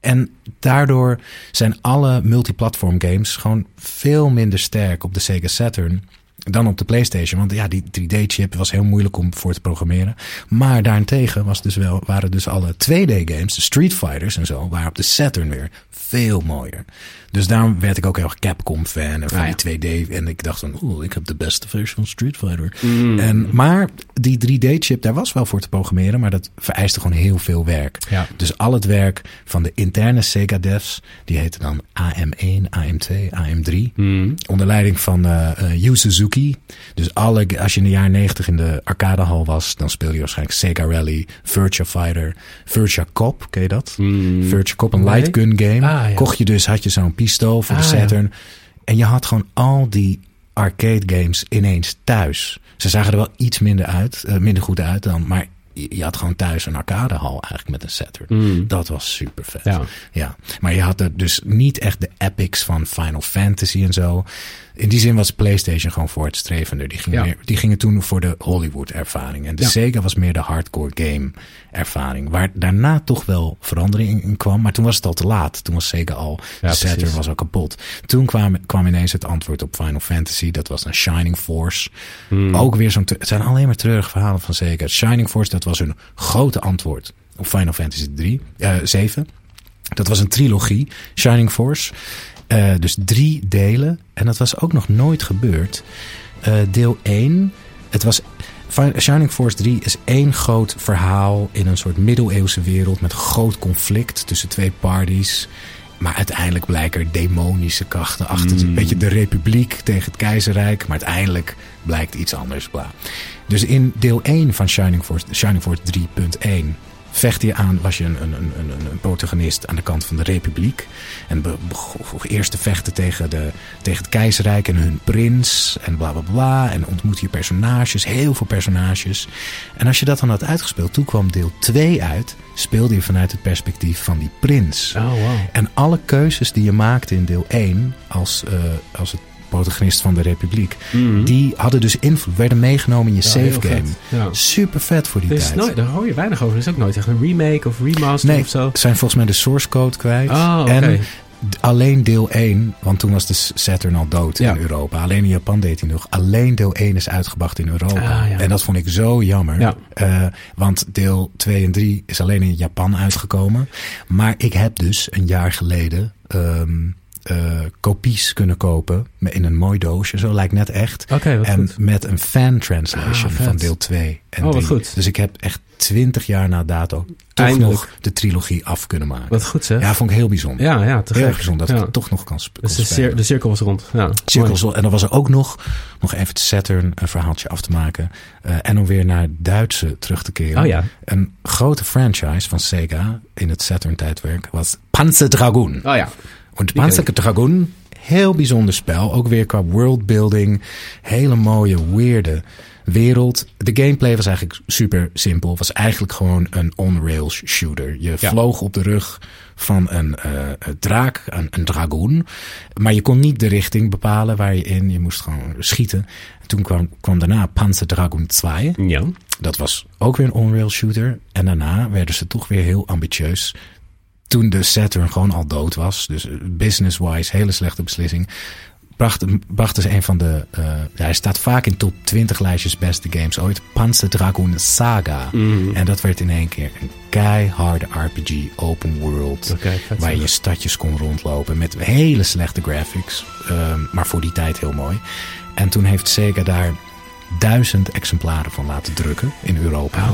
en daardoor zijn alle multiplatform games gewoon veel minder sterk op de Sega Saturn dan op de PlayStation. Want ja, die 3D-chip was heel moeilijk om voor te programmeren. Maar daarentegen was dus wel, waren dus alle 2D-games, de Street Fighters en zo, waren op de Saturn weer veel mooier. Dus daarom werd ik ook heel erg Capcom-fan en van Ah, ja. die 2D. En ik dacht van, oeh, ik heb de beste versie van Street Fighter. En, maar die 3D-chip, daar was wel voor te programmeren, maar dat vereiste gewoon heel veel werk. Ja. Dus al het werk van de interne Sega devs, die heten dan AM1, AM2, AM3. Onder leiding van eh eh, Yu Suzuki. Dus alle, als je in de jaren 90 in de arcadehal was, dan speel je waarschijnlijk Sega Rally, Virtua Fighter, Virtua Cop, ken je dat? Virtua Cop, een light gun game. Ah, ja. Kocht je dus, had je zo'n pistool voor de Ah, ja. Saturn. En je had gewoon al die arcade games ineens thuis. Ze zagen er wel iets minder uit, eh, minder goed uit dan, maar je, had gewoon thuis een arcadehal eigenlijk met een Saturn. Dat was super vet. Ja. Ja, maar je had er dus niet echt de epics van Final Fantasy en zo. In die zin was PlayStation gewoon voortstrevender. Die Ja. meer, die gingen toen voor de Hollywood ervaring. En de Ja. Sega was meer de hardcore game ervaring. Waar daarna toch wel verandering in kwam. Maar toen was het al te laat. Toen was Sega al, Ja, de Saturn precies. was al kapot. Toen kwam, kwam ineens het antwoord op Final Fantasy. Dat was een Shining Force. Hmm. Ook weer zo'n... Het zijn alleen maar treurige verhalen van Sega. Shining Force, dat was hun grote antwoord op Final Fantasy 3, eh 7. Dat was een trilogie, Shining Force. Eh, dus drie delen. En dat was ook nog nooit gebeurd. Eh, deel 1, het was... Shining Force 3 is één groot verhaal in een soort middeleeuwse wereld met groot conflict tussen twee parties. Maar uiteindelijk blijken er demonische krachten achter. Een beetje de republiek tegen het keizerrijk. Maar uiteindelijk blijkt iets anders. Bla. Dus in deel 1 van Shining Force, Shining Force 3.1 vecht je aan, was je een, een, een, een, protagonist aan de kant van de republiek. En be- begon eerst te vechten tegen, de, tegen het keizerrijk en hun prins en bla bla bla. En ontmoet je personages, heel veel personages. En als je dat dan had uitgespeeld, toen kwam deel 2 uit, speelde je vanuit het perspectief van die prins. Oh, wow. En alle keuzes die je maakte in deel 1 als, eh, als het protagonist van de Republiek, die hadden dus invloed, werden meegenomen in je Ja, save game. Ja. Super vet voor die tijd. nooit, daar hoor je weinig over. Er is ook nooit echt een remake of remaster nee, of zo. zijn volgens mij de source code kwijt. Oh. En alleen deel 1, want toen was de Saturn al dood Ja. in Europa. Alleen in Japan deed hij nog. Alleen deel 1 is uitgebracht in Europa. Ah, ja. En dat vond ik zo jammer. Ja. Eh, want deel 2 en 3 is alleen in Japan uitgekomen. Maar ik heb dus een jaar geleden ehm, eh, kopies kunnen kopen in een mooi doosje. Zo lijkt net echt. En goed. met een fan translation Ah, van deel 2 en Oh, wat 3. goed. Dus ik heb echt twintig jaar na dato toch Eindelijk. nog de trilogie af kunnen maken. Wat goed zeg. Ja, vond ik heel bijzonder. ja, ja, te heel gek. erg bijzonder dat ja. ik het toch nog kan Dus de, spelen. cir- de cirkel was rond. Ja. En dan was er ook nog, nog even het Saturn een verhaaltje af te maken. eh, en om weer naar Duitse terug te keren. Oh ja. Een grote franchise van Sega in het Saturn-tijdwerk was Panzer Dragoon. Oh ja. Ken Dragoon, heel bijzonder spel. Ook weer qua worldbuilding. Hele mooie, weirde wereld. De gameplay was eigenlijk super simpel. was eigenlijk gewoon een on-rails shooter. Je Ja. vloog op de rug van een eh, een draak, een, een dragoon. Maar je kon niet de richting bepalen waar je in. Je moest gewoon schieten. Toen kwam, kwam daarna Panzer Dragoon 2. Ja. Dat was ook weer een on-rail shooter. En daarna werden ze toch weer heel ambitieus. Toen de Saturn gewoon al dood was. Dus eh, business-wise, hele slechte beslissing. Bracht, brachten ze een van de... eh, hij staat vaak in top 20 lijstjes beste games ooit. Panzer Dragoon Saga. Mhm. En dat werd in één keer een keiharde RPG, open world. Waar je stadjes kon rondlopen met hele slechte graphics. ehm, maar voor die tijd heel mooi. En toen heeft Sega daar duizend exemplaren van laten drukken in Europa.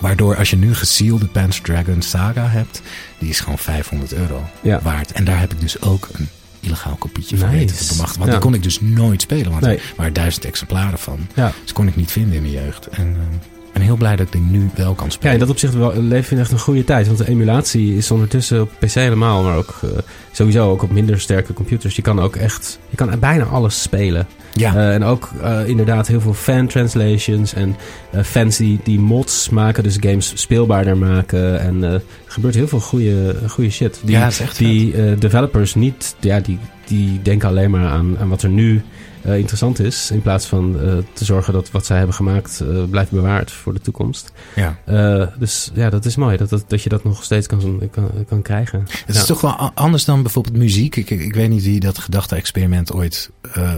Waardoor als je nu gesealde Panzer Dragon Saga hebt, die is gewoon 500 euro Ja. waard. En daar heb ik dus ook een illegaal kopietje van Nice. weten te bemachtigen. Want Ja. die kon ik dus nooit spelen, want Nee. er waren duizend exemplaren van. Ja. Dus kon ik niet vinden in mijn jeugd. En eh, ik ben heel blij dat ik die nu wel kan Ja, spelen. in dat opzicht wel, leven we in echt een goede tijd. Want de emulatie is ondertussen op PC helemaal, maar ook eh, sowieso ook op minder sterke computers. Je kan ook echt, je kan bijna alles spelen. ja. Eh, en ook eh, inderdaad heel veel fan translations en eh, fans die, die mods maken, dus games speelbaarder maken. En eh, er gebeurt heel veel goede, goede shit. Die, Ja, die eh, developers niet, ja, die, die denken alleen maar aan, aan wat er nu eh, interessant is. In plaats van eh, te zorgen dat wat zij hebben gemaakt eh, blijft bewaard voor de toekomst. ja. Dus ja, dat is mooi dat, dat, dat je dat nog steeds kan, kan, kan krijgen. Het Ja. is toch wel anders dan bijvoorbeeld muziek. Ik, ik, weet niet wie dat gedachte-experiment ooit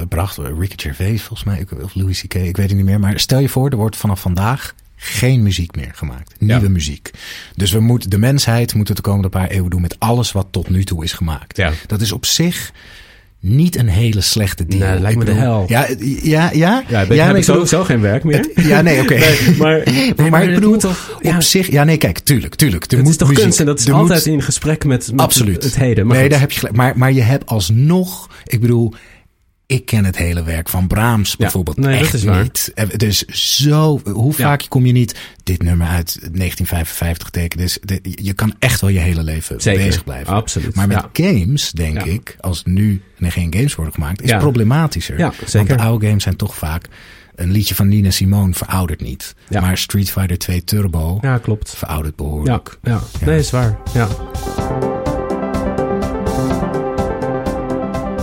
bracht. Ricky Gervais volgens mij, of Louis C.K., ik weet het niet meer. Maar stel je voor, er wordt vanaf vandaag geen muziek meer gemaakt. Nieuwe Ja. muziek. Dus we moeten, de mensheid moet het de komende paar eeuwen doen met alles wat tot nu toe is gemaakt. Ja. Dat is op zich niet een hele slechte deal. Nee, lijkt me de hel. Ja, ja, ja. Ja, ben, ja, heb ik bedoel- sowieso geen werk meer. het- ja, nee, oké. Nee, maar, nee, maar ik het bedoel, toch, Op ja, zich, ja, nee, kijk, tuurlijk, tuurlijk. Er het moet is toch muziek- kunst en dat is altijd moet- in gesprek met, met Absoluut. het heden. Maar nee, goed. daar heb je gelijk. Maar, maar je hebt alsnog, ik bedoel, ik ken het hele werk van Brahms bijvoorbeeld nee, dat echt is waar. niet. Eh, is zo, hoe Ja. vaak kom je niet dit nummer uit 1955 tekenen. Dus de- je kan echt wel je hele leven Zeker, bezig blijven. absoluut. Maar met Ja. games, denk ik, als nu er geen games worden gemaakt, is problematischer. Ja, zeker. Want de oude games zijn toch vaak, een liedje van Nina Simone veroudert niet. Maar Street Fighter 2 Turbo Ja, klopt. veroudert Ja, behoorlijk. ja. Ja. nee, is waar. Ja.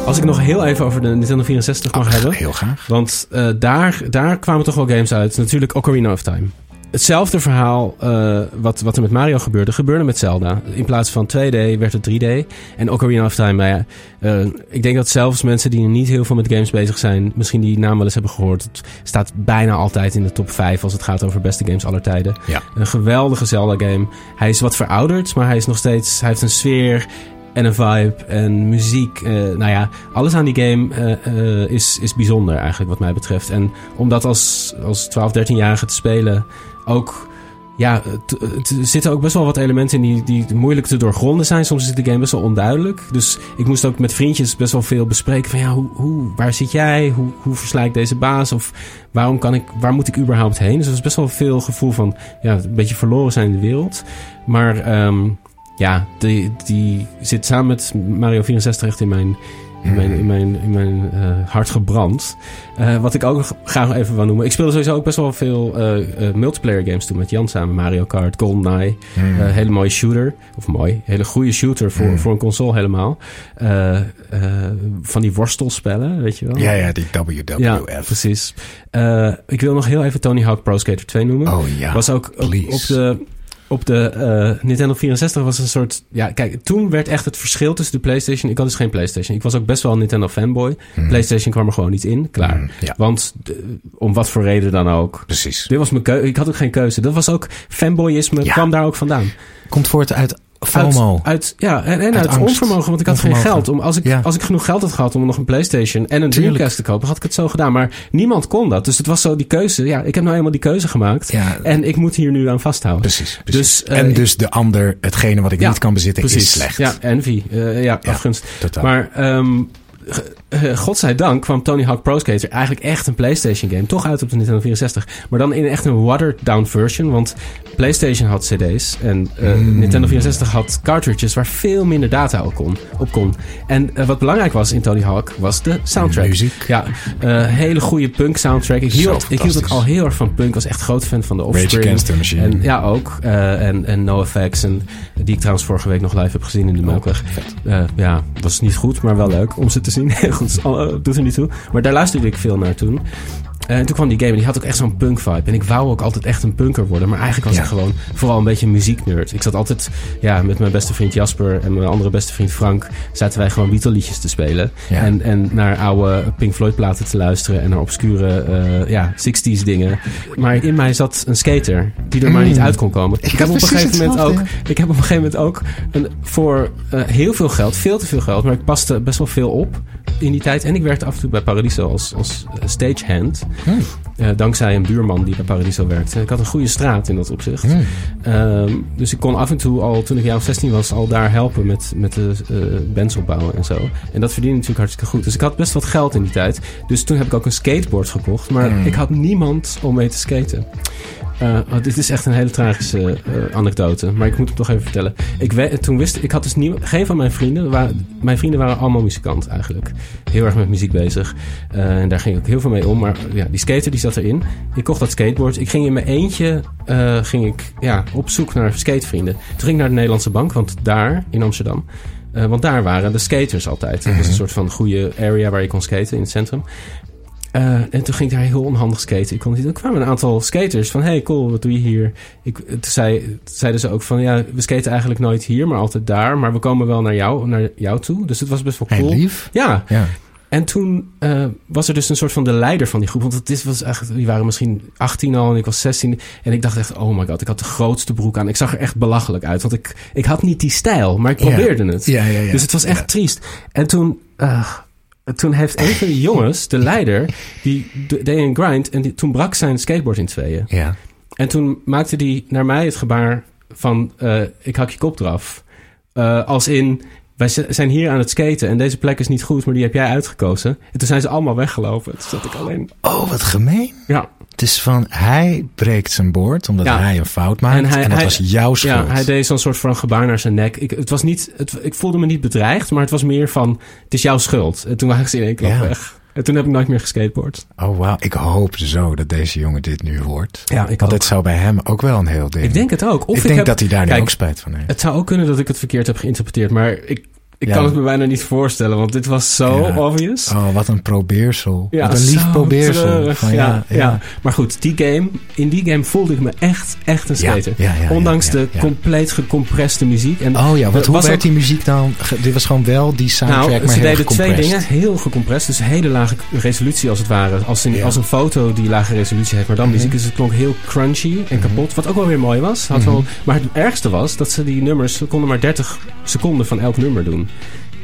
Als ik nog heel even over de Nintendo 64 mag Ach, hebben. Heel graag. Want eh, daar, daar kwamen toch wel games uit. Natuurlijk Ocarina of Time. Hetzelfde verhaal eh, wat, wat er met Mario gebeurde, gebeurde met Zelda. In plaats van 2D werd het 3D. En Ocarina of Time, nou ja, eh, ik denk dat zelfs mensen die niet heel veel met games bezig zijn, misschien die naam wel eens hebben gehoord. Het staat bijna altijd in de top 5 als het gaat over beste games aller tijden. Ja. Een geweldige Zelda-game. Hij is wat verouderd, maar hij is nog steeds. Hij heeft een sfeer en een vibe en muziek. eh, nou ja, alles aan die game eh, eh, is, is bijzonder eigenlijk, wat mij betreft. En om dat als, als 12, 13-jarige te spelen, ook. Ja, er zitten ook best wel wat elementen in die, die moeilijk te doorgronden zijn. Soms is de game best wel onduidelijk. Dus ik moest ook met vriendjes best wel veel bespreken van ja, hoe, hoe, waar zit jij? Hoe, hoe versla ik deze baas? Of waarom kan ik, waar moet ik überhaupt heen? Dus er is best wel veel gevoel van ja, een beetje verloren zijn in de wereld. Maar ehm, ja, die, die zit samen met Mario 64 echt in mijn, in mijn, in mijn, in mijn eh, hart gebrand. Eh, wat ik ook nog graag even wil noemen. Ik speelde sowieso ook best wel veel eh, multiplayer games toen met Jan samen. Mario Kart, GoldenEye. Eh, hele mooie shooter. Of mooi, hele goede shooter voor, Mm. voor een console helemaal. Van die worstelspellen, weet je wel. Ja, ja, die WWF. Ja, precies. Ik wil nog heel even Tony Hawk Pro Skater 2 noemen. Oh ja. was ook op de, op de eh, Nintendo 64 was een soort... Ja, kijk, toen werd echt het verschil tussen de PlayStation... Ik had dus geen PlayStation. Ik was ook best wel een Nintendo fanboy. Hmm. PlayStation kwam er gewoon niet in. Klaar. Ja. Want de- om wat voor reden dan ook... Precies. Dit was mijn keuze. Ik had ook geen keuze. Dat was ook fanboyisme. Ja. kwam daar ook vandaan. Komt voort uit FOMO. Uit, uit, ja, en, en uit, onvermogen, want ik had geen geld. Om, als, ik, Ja. als ik genoeg geld had gehad om nog een PlayStation en een. Dreamcast te kopen, had ik het zo gedaan. Maar niemand kon dat. Dus het was zo die keuze. Ja, ik heb nou eenmaal die keuze gemaakt. Ja. En ik moet hier nu aan vasthouden. Precies. precies. Dus, eh, en dus de ander, hetgene wat ik Ja, niet kan bezitten, Precies. is slecht. Ja, envy. Eh, ja, afgunst. totaal. Maar ehm eh, godzijdank kwam Tony Hawk Pro Skater eigenlijk echt een PlayStation game. Toch uit op de Nintendo 64. Maar dan in echt een watered down version. Want PlayStation had CD's. En eh, Mm. Nintendo 64 had cartridges waar veel minder data op kon. Op kon. En eh, wat belangrijk was in Tony Hawk was de soundtrack. Muziek. Ja, eh, hele goede punk soundtrack. Ik hield, ik hield ook al heel erg van punk. Ik was echt groot fan van de Rage Offspring. Against the Machine. En, ja, ook. Eh, en, en NoFX. En die ik trouwens vorige week nog live heb gezien in de Melkweg. Eh, ja, was niet goed, maar wel leuk om ze te zien. goed, eh, doet er niet toe. Maar daar luisterde ik veel naar toen. Eh, en toen kwam die game en die had ook echt zo'n punk vibe. En ik wou ook altijd echt een punker worden. Maar eigenlijk was Ja. ik gewoon vooral een beetje een muzieknerd. Ik zat altijd ja, met mijn beste vriend Jasper en mijn andere beste vriend Frank... zaten wij gewoon Beatle liedjes te spelen. Ja. En, en naar oude Pink Floyd platen te luisteren. En naar obscure eh, ja, 60s dingen. Maar in mij zat een skater die er maar Mm. niet uit kon komen. Ik, heb op een gegeven moment ook... Ik heb op een gegeven moment ook een, voor eh, heel veel geld, veel te veel geld, maar ik paste best wel veel op in die tijd. En ik werkte af en toe bij Paradiso als, als eh, stagehand. Hmm. Eh, dankzij een buurman die bij Paradiso werkte. Ik had een goede straat in dat opzicht. Hmm. Ehm, dus ik kon af en toe al, toen ik jaar of 16 was, al daar helpen met, met de eh, bands opbouwen en zo. En dat verdiende natuurlijk hartstikke goed. Dus ik had best wat geld in die tijd. Dus toen heb ik ook een skateboard gekocht. Maar Hmm. ik had niemand om mee te skaten. Eh, oh, dit is echt een hele tragische eh, anekdote, maar ik moet hem toch even vertellen. Ik, we- toen wist ik had dus nie, geen van mijn vrienden, mijn vrienden waren allemaal muzikant eigenlijk. Heel erg met muziek bezig. Eh, en daar ging ik heel veel mee om. Maar ja, die skater die zat erin. Ik kocht dat skateboard. Ik ging in mijn eentje ging ik, ja, op zoek naar skatevrienden. Toen ging ik naar de Nederlandse Bank, want daar in Amsterdam. want daar waren de skaters altijd. Het was een soort van goede area waar je kon skaten in het centrum. Eh, en toen ging ik daar heel onhandig skaten. Ik kon niet. Er kwamen een aantal skaters van: hey, cool, wat doe je hier? Ik, toen, zei, toen zeiden ze ook van: ja, we skaten eigenlijk nooit hier, maar altijd daar. Maar we komen wel naar jou, naar jou toe. Dus het was best wel Hey, cool. lief. Ja, Ja. en toen eh, was er dus een soort van de leider van die groep. Want dit was eigenlijk, die waren misschien 18 al en ik was 16. En ik dacht echt, oh my god, ik had de grootste broek aan. Ik zag er echt belachelijk uit. Want ik, ik had niet die stijl, maar ik probeerde het. Ja, ja, ja. Dus het was echt triest. En toen, eh, toen heeft een van die jongens, de leider, die de- deed een grind. En die, toen brak zijn skateboard in tweeën. Ja. En toen maakte hij naar mij het gebaar van, eh, ik hak je kop eraf. Eh, als in, wij zijn hier aan het skaten en deze plek is niet goed, maar die heb jij uitgekozen. En toen zijn ze allemaal weggelopen. Toen zat ik alleen, Oh, wat gemeen. ja. Het is van, hij breekt zijn boord omdat Ja. hij een fout maakt. En, dat hij- was jouw schuld. Ja, hij deed zo'n soort van gebaar naar zijn nek. Ik, het was niet, het, ik voelde me niet bedreigd, maar het was meer van, het is jouw schuld. En toen waren ze in één klap Ja. weg. En toen heb ik nooit meer geskateboard. Oh, wauw. Ik hoop zo dat deze jongen dit nu hoort. Ja, ik Want het zou bij hem ook wel een heel ding. Ik denk het ook. Of ik ik denk heb- dat hij daar nu Kijk, ook spijt van heeft. Het zou ook kunnen dat ik het verkeerd heb geïnterpreteerd, maar ik, ik Ja. kan het me bijna niet voorstellen, want dit was zo Ja. obvious. Oh, wat een probeersel. Ja, wat een lief probeersel. Van, ja, ja. Maar goed, die game, in die game voelde ik me echt, echt een skater. Ondanks de compleet gecompreste muziek. En Oh ja, wat, hoe werd ook- die muziek dan? Dit was gewoon wel die soundtrack, Nou, maar ze deden twee dingen. Heel gecompressed. Dus hele lage resolutie als het ware. Als, in, als een foto die lage resolutie heeft. Maar dan Mhm. muziek. Dus het klonk heel crunchy en kapot. Wat ook wel weer mooi was. Had Mhm. wel, maar het ergste was dat ze die nummers... Ze konden maar 30 seconden van elk nummer doen.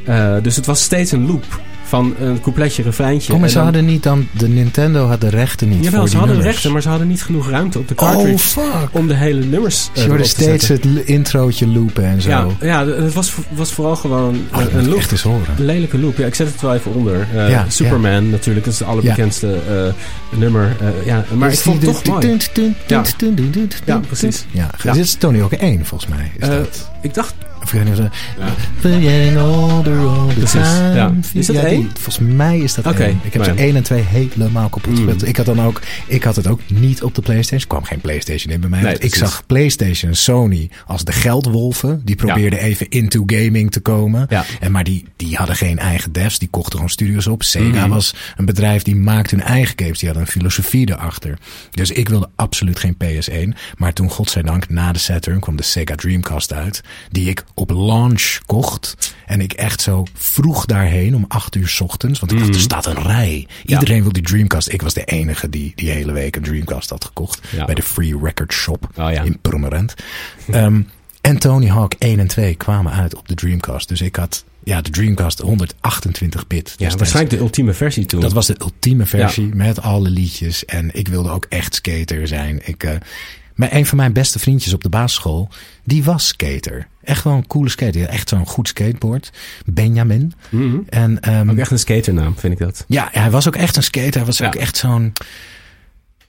Eh, dus het was steeds een loop. Van een coupletje, refreintje. Oh, maar ze dan- hadden niet dan... De Nintendo had de rechten niet Jawel, voor ze hadden rechten. Maar ze hadden niet genoeg ruimte op de Oh, cartridge. fuck. om de hele nummers eh, Ze hoorden steeds zetten. het introotje loopen en zo. Ja, ja, het was, was vooral gewoon Oh, een, een loop. echt eens horen. Een lelijke loop. Ja, ik zet het wel even onder. Eh, Ja, Superman natuurlijk, dat is de allerbekendste nummer. Ja, maar ik vond het toch mooi. Ja. precies. Ja, dit is Tony ook één volgens mij. Is dat. Ik dacht, Of ik weet niet of dat- Ja. All the Precies, time. ja. Is dat Ja, één? die- volgens mij is dat één. Ik heb maar ze één en twee helemaal kapot Mm. gespeeld. Ik had dan ook, ik had het ook niet op de PlayStation. Er kwam geen PlayStation in bij mij. Nee, ik zag PlayStation en Sony als de geldwolven. Die probeerden even into gaming te komen. Ja. En maar die, die hadden geen eigen devs. Die kochten gewoon studios op. Sega Mhm. was een bedrijf die maakte hun eigen games. Die hadden een filosofie erachter. Dus ik wilde absoluut geen PS1. Maar toen, godzijdank, na de Saturn kwam de Sega Dreamcast uit. Die ik op launch kocht. En ik echt zo vroeg daarheen om acht uur 's ochtends. Want ik dacht, er staat een rij. Iedereen wil die Dreamcast. Ik was de enige die die hele week een Dreamcast had gekocht. Ja. Bij de Free Record Shop Oh ja. in Purmerend. Ehm, En Tony Hawk 1 en 2 kwamen uit op de Dreamcast. Dus ik had ja, de Dreamcast 128 bit. Ja, waarschijnlijk de ultieme versie toen. Dat was de ultieme versie met alle liedjes. En ik wilde ook echt skater zijn. Ik, eh maar een van mijn beste vriendjes op de basisschool, die was skater. Echt wel een coole skater. Echt zo'n goed skateboard. Benjamin. Mhm. En, ehm, Ook echt een skaternaam, vind ik dat. ja, hij was ook echt een skater. Hij was Ja. ook echt zo'n...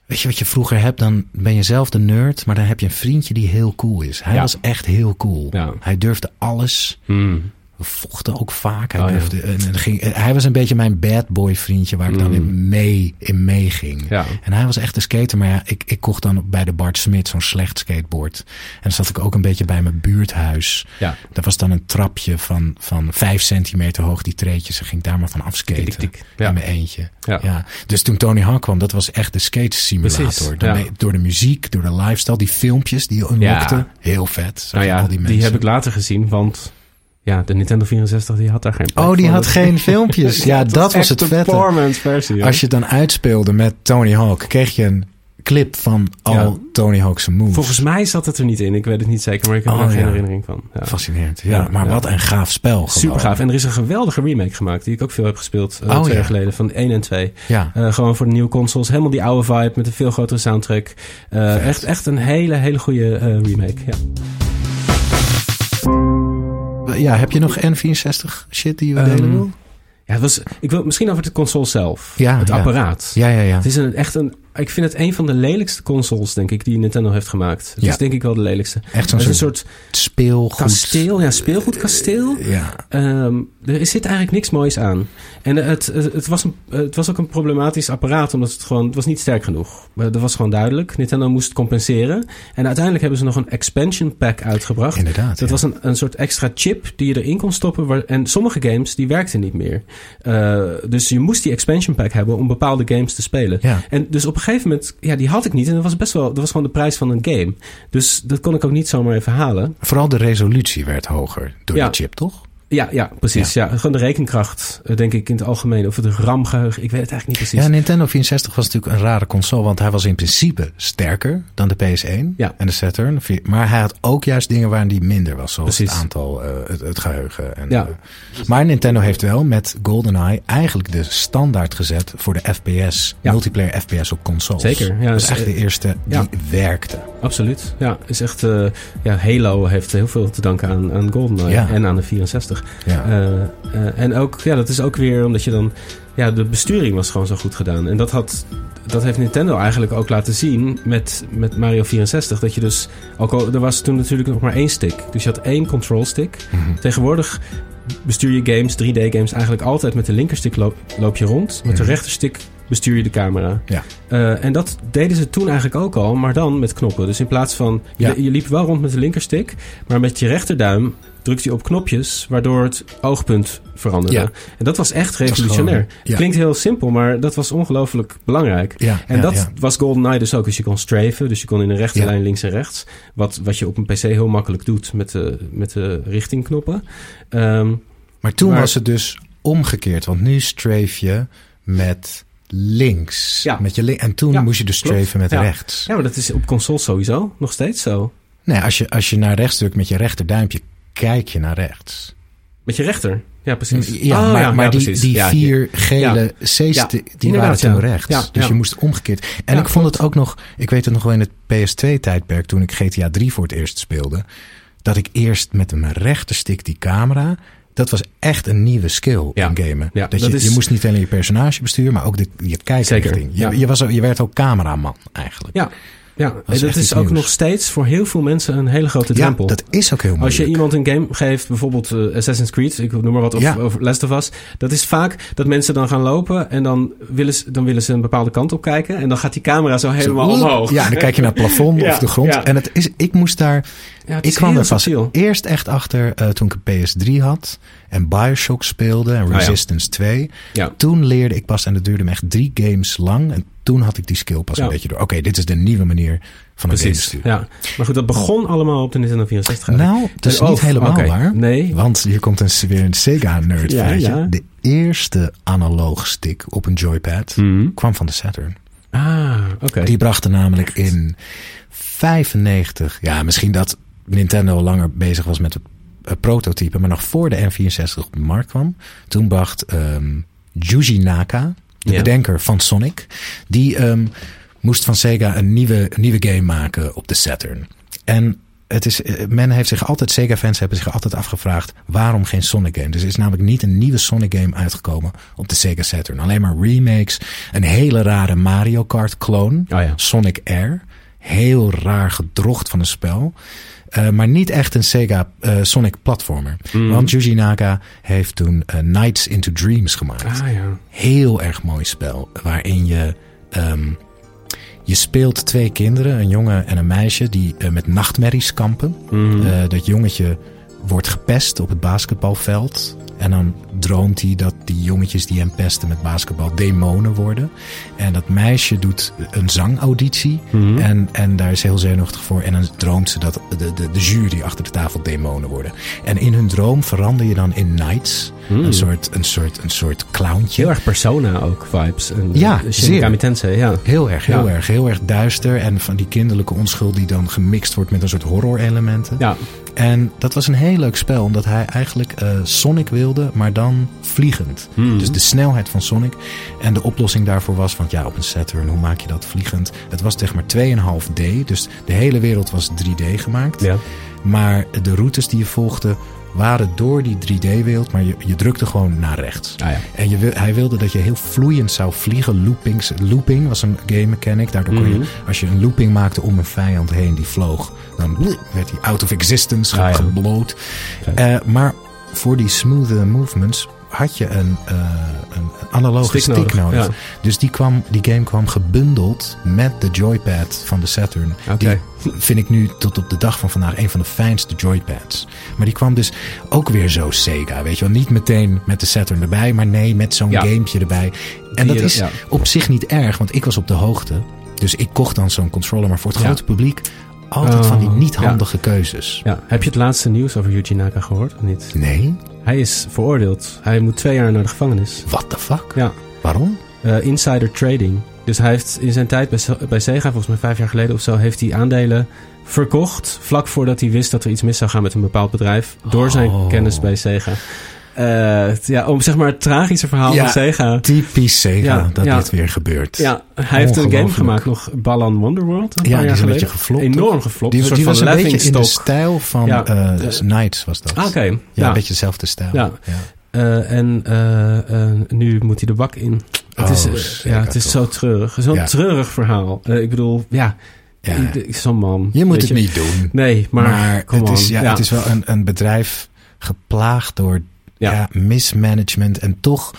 Weet je wat je vroeger hebt? Dan ben je zelf de nerd, maar dan heb je een vriendje die heel cool is. Hij Ja. was echt heel cool. Ja. Hij durfde alles. Mhm. Vochten ook vaak. Hij, Oh, ja. durfde, en, ging, hij was een beetje mijn bad boy vriendje waar ik dan Mm. in mee in meeging. Ja. En hij was echt een skater, maar ja, ik, ik kocht dan bij de Bart Smit zo'n slecht skateboard. En dan zat ik ook een beetje bij mijn buurthuis. Ja. Dat was dan een trapje van, van vijf centimeter hoog, die treetjes. En ging daar maar van afskaten. Ja. In mijn eentje. Ja. Ja. Dus toen Tony Hawk kwam, dat was echt de skate simulator. Door de muziek, door de lifestyle, die filmpjes die je unlockte. Heel vet. Nou ja, al die, heb ik later gezien, want ja, de Nintendo 64 die had daar geen Oh, die had geen filmpjes. Ja, dat was echt het vette. versie. Als je het dan uitspeelde met Tony Hawk, kreeg je een clip van al Ja. Tony Hawk's moves. Volgens mij zat het er niet in. Ik weet het niet zeker, maar ik heb Oh, er geen ja. herinnering van. Ja. Fascinerend. Ja, Ja, maar ja. wat een gaaf spel. gewoon. Super gaaf. En er is een geweldige remake gemaakt, die ik ook veel heb gespeeld Oh, twee ja. jaar geleden, van 1 en 2. Ja. Eh, gewoon voor de nieuwe consoles. Helemaal die oude vibe met een veel grotere soundtrack. Eh, echt, echt een hele, hele goede remake. Ja. Ja, heb je nog N64 shit die je Ehm, delen wil? Ja, het was, ik wil misschien over de console zelf. Ja, het ja. apparaat. Ja, ja, ja. Het is een, echt een. Ik vind het een van de lelijkste consoles, denk ik, die Nintendo heeft gemaakt. Het Ja. is denk ik wel de lelijkste. Echt zo'n soort, soort speelgoed. kasteel, ja, speelgoedkasteel. Ja. Ehm, er zit eigenlijk niks moois aan. En het, het, was een, het was ook een problematisch apparaat, omdat het gewoon, het was niet sterk genoeg. Maar Dat was gewoon duidelijk. Nintendo moest compenseren. En uiteindelijk hebben ze nog een expansion pack uitgebracht. Inderdaad. Dat ja. was een, een soort extra chip die je erin kon stoppen. Waar, en sommige games die werkten niet meer. Eh, dus je moest die expansion pack hebben om bepaalde games te spelen. Ja. En dus op een gegeven moment, ja, die had ik niet. En dat was best wel, dat was gewoon de prijs van een game. Dus dat kon ik ook niet zomaar even halen. Vooral de resolutie werd hoger door Ja. de chip, toch? Ja, ja precies. Ja. gewoon de rekenkracht, eh, denk ik in het algemeen. Of het RAM-geheugen, ik weet het eigenlijk niet precies. Ja, Nintendo 64 was natuurlijk een rare console, want hij was in principe sterker dan de PS1 Ja. en de Saturn. Maar hij had ook juist dingen waarin die minder was, zoals Precies. het aantal, eh, het, het geheugen. En, Ja. eh, maar Nintendo heeft wel met GoldenEye eigenlijk de standaard gezet voor de FPS, Ja. multiplayer FPS op consoles. Zeker, ja, dat is echt de eerste die werkte. Absoluut. Ja, is echt, ja, Halo heeft heel veel te danken aan, aan GoldenEye en aan de 64. Ja. Eh, eh, en ook, ja, dat is ook weer omdat je dan... Ja, de besturing was gewoon zo goed gedaan. En dat, had, dat heeft Nintendo eigenlijk ook laten zien met, met Mario 64. Dat je dus... Ook al, er was toen natuurlijk nog maar één stick. Dus je had één control stick. Mhm. Tegenwoordig bestuur je games, 3D-games, eigenlijk altijd met de linkerstick loop, loop je rond. Met de Mhm. rechterstick bestuur je de camera. Ja. Eh, en dat deden ze toen eigenlijk ook al, maar dan met knoppen. Dus in plaats van... Je, Ja. je liep wel rond met de linkerstick, maar met je rechterduim drukte je op knopjes, waardoor het oogpunt veranderde. Ja. En dat was echt revolutionair. gewoon- ja. Klinkt heel simpel, maar dat was ongelooflijk belangrijk. Ja, En dat was GoldenEye dus ook. Dus je kon strafen, dus je kon in een rechte lijn links en rechts. Wat, wat je op een PC heel makkelijk doet met de, met de richtingknoppen. Ehm, Maar toen Maar- was het dus omgekeerd, want nu strafe je met links. Ja. Met je link en toen Ja, moest je dus klopt. strafen met Ja. rechts. ja, maar dat is op console sowieso nog steeds zo. Nee, als je, als je naar rechts drukt met je rechterduimpje, kijk je naar rechts. Met je rechter. Ja, precies. Ja, Oh, maar, ja, maar ja, die, precies. die Ja, vier gele. C's, die- waren toen rechts. Dus je moest omgekeerd. En ik vond het ook nog, ik weet het nog wel in het PS2-tijdperk, toen ik GTA 3 voor het eerst speelde, dat ik eerst met mijn rechterstick die camera, dat was echt een nieuwe skill in gamen. Dat dat je, is- je moest niet alleen je personage besturen, maar ook de, je kijkrichting. Je, ja. je, was, je werd ook cameraman eigenlijk. Ja, ja. is dat is ook nieuws. nog steeds voor heel veel mensen een hele grote Ja, drempel. dat is ook heel moeilijk. Als je iemand een game geeft, bijvoorbeeld eh, Assassin's Creed, ik noem maar wat, of, Ja. of Last of Us. Dat is vaak dat mensen dan gaan lopen en dan willen, ze, dan willen ze een bepaalde kant op kijken. En dan gaat die camera zo helemaal Zo, omhoog. Ja, dan kijk je naar het plafond Ja, of de grond. ja. En het is, ik moest daar Ja, het ik is kwam heel er pas eerst echt achter eh, toen ik een PS3 had en Bioshock speelde en Ah, ja. Resistance 2. Ja. Toen leerde ik pas, en dat duurde me echt drie games lang. En toen had ik die skill pas Ja. een beetje door. Oké, dit is de nieuwe manier van een Precies. besturen. Ja. Maar goed, dat begon allemaal op de Nintendo 64. eigenlijk. Nou, dat is Oh, niet helemaal waar. Nee. Want hier komt een, weer een Sega-nerd Ja. De eerste analoog stick op een joypad Mhm. kwam van de Saturn. Ah, oké. Die brachten namelijk in 95, ja, misschien dat Nintendo langer bezig was met het uh, prototype, maar nog voor de N64 op de markt kwam, toen bracht um, Yuji Naka, de Ja. bedenker van Sonic, die um, moest van Sega een nieuwe, een nieuwe game maken op de Saturn. En het is, eh, men heeft zich altijd, Sega-fans hebben zich altijd afgevraagd waarom geen Sonic game. Dus er is namelijk niet een nieuwe Sonic game uitgekomen op de Sega Saturn. Alleen maar remakes, een hele rare Mario Kart clone, Oh ja. Sonic Air. Heel raar gedrocht van een spel. Uh, maar niet echt een Sega uh, Sonic platformer. Mm. Want Yuji Naka heeft toen uh, Nights into Dreams gemaakt. Ah ja. Heel erg mooi spel. Waarin je... Um, je speelt twee kinderen, een jongen en een meisje, die met nachtmerries kampen. Mm. Uh, dat jongetje wordt gepest op het basketbalveld. En dan droomt hij dat die jongetjes die hem pesten met basketbal demonen worden. En dat meisje doet een zangauditie. Mm. En, en daar is heel zenuwachtig voor. En dan droomt ze dat de, de, de jury achter de tafel demonen worden. En in hun droom verander je dan in Knights. Mm. Een, soort, een, soort, een soort clowntje. Heel erg persona ook, vibes. En, ja, uh, zeer. Tensei, ja. Heel erg, heel Ja. erg. Heel erg duister. En van die kinderlijke onschuld die dan gemixt wordt met een soort horror elementen. Ja, En dat was een heel leuk spel, omdat hij eigenlijk uh, Sonic wilde, maar dan vliegend. Hmm. Dus de snelheid van Sonic. En de oplossing daarvoor was, want ja, op een Saturn, hoe maak je dat vliegend? Het was zeg maar 2,5D, dus de hele wereld was 3D gemaakt. ja. Maar de routes die je volgde waren door die 3D-wereld, maar je, je drukte gewoon naar rechts. Ah ja. En je, hij wilde dat je heel vloeiend zou vliegen. Loopings, looping was een game mechanic. Daardoor kon Mhm. je, als je een looping maakte om een vijand heen die vloog, dan werd hij out of existence, Ah, ja. gebloot. Eh, maar voor die smooth movements had je een, eh, een analoge Stick stick, nodig, ja. Dus die, kwam, die game kwam gebundeld met de joypad van de Saturn. Die vind ik nu tot op de dag van vandaag een van de fijnste joypads. Maar die kwam dus ook weer zo Sega, weet je wel. Niet meteen met de Saturn erbij, maar nee, met zo'n Ja. gamepje erbij. En Die dat is ja. op zich niet erg, want ik was op de hoogte. Dus ik kocht dan zo'n controller. Maar voor het grote publiek altijd Oh, van die niet ja. handige keuzes. ja. Heb je het laatste nieuws over Yuji Naka gehoord of niet? Nee? Hij is veroordeeld. Hij moet twee jaar naar de gevangenis. What the fuck? Ja. Waarom? Eh, insider trading. Dus hij heeft in zijn tijd bij, Se- bij Sega, volgens mij vijf jaar geleden of zo, heeft hij aandelen verkocht. Vlak voordat hij wist dat er iets mis zou gaan met een bepaald bedrijf. Door zijn Oh. kennis bij Sega. Eh, ja, om zeg maar het tragische verhaal Ja. van Sega. Typisch Sega Ja, dat ja. dit weer gebeurt. Ja, hij heeft een game gemaakt, nog Balan Wonderworld. Een Ja, paar die jaar is een geleden. beetje geflopt, Enorm geflopt. Die, een soort die was van een beetje in de stijl van Ja. eh, Knights was dat. Ah, Oké. Ja, Ja, een beetje dezelfde stijl. Ja. Eh, en nu moet hij de bak in. Het Oh, is, zeker ja, het is toch. zo treurig. Zo'n treurig verhaal. Ik bedoel, ja, zo'n man. Je moet het niet doen. Nee, maar, het, is, ja, het is wel een, een bedrijf geplaagd door Ja. mismanagement. En toch,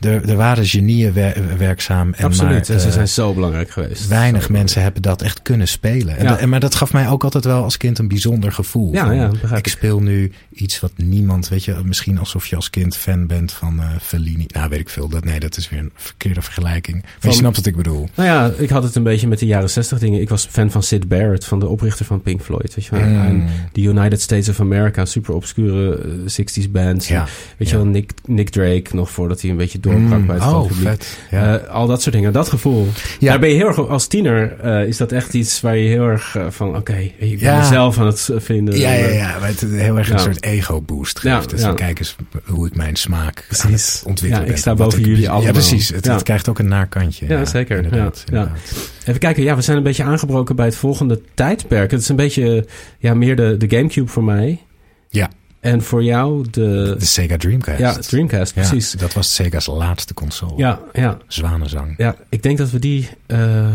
er, er waren genieën wer- werkzaam. En Absoluut. Maar, en ze eh, zijn zo belangrijk geweest. Weinig Zo mensen hebben dat echt kunnen spelen. En Ja. dat- en, maar dat gaf mij ook altijd wel als kind een bijzonder gevoel. Ja, Van, ja, begrijp ik ik. speel nu iets wat niemand, weet je, misschien alsof je als kind fan bent van eh Fellini. Nou, weet ik veel. Dat, nee, dat is weer een verkeerde vergelijking. Maar Van- je snapt wat ik bedoel. Nou ja, ik had het een beetje met de jaren 60 dingen. Ik was fan van Sid Barrett, van de oprichter van Pink Floyd. Weet je wel? Mm. En de United States of America, super obscure eh, 60s bands. Ja. Weet je wel, Nick, Nick Drake nog voordat hij een beetje Mm, bij het oh, publiek. vet. Ja. Eh, al dat soort dingen, dat gevoel. Ja. Daar ben je heel erg, als tiener eh, is dat echt iets waar je heel erg eh, van, oké, ik ben Ja. mezelf aan het vinden. ja, ja, ja. Maar het heel erg een Ja. soort ego-boost Ja, geeft. dus ja. dan kijk eens hoe ik mijn smaak Precies. ontwikkelen Ja, ik sta boven jullie Ja, allemaal. precies. Het, Ja. het krijgt ook een naarkantje. Ja, zeker. Inderdaad, Ja, ja. inderdaad. Even kijken, ja, we zijn een beetje aangebroken bij het volgende tijdperk. Het is een beetje ja, meer de, de Gamecube voor mij. Ja. En voor jou de, De Sega Dreamcast. ja, Dreamcast, Ja, precies. dat was Sega's laatste console. Ja, ja, Zwanenzang. ja, ik denk dat we die eh, eh,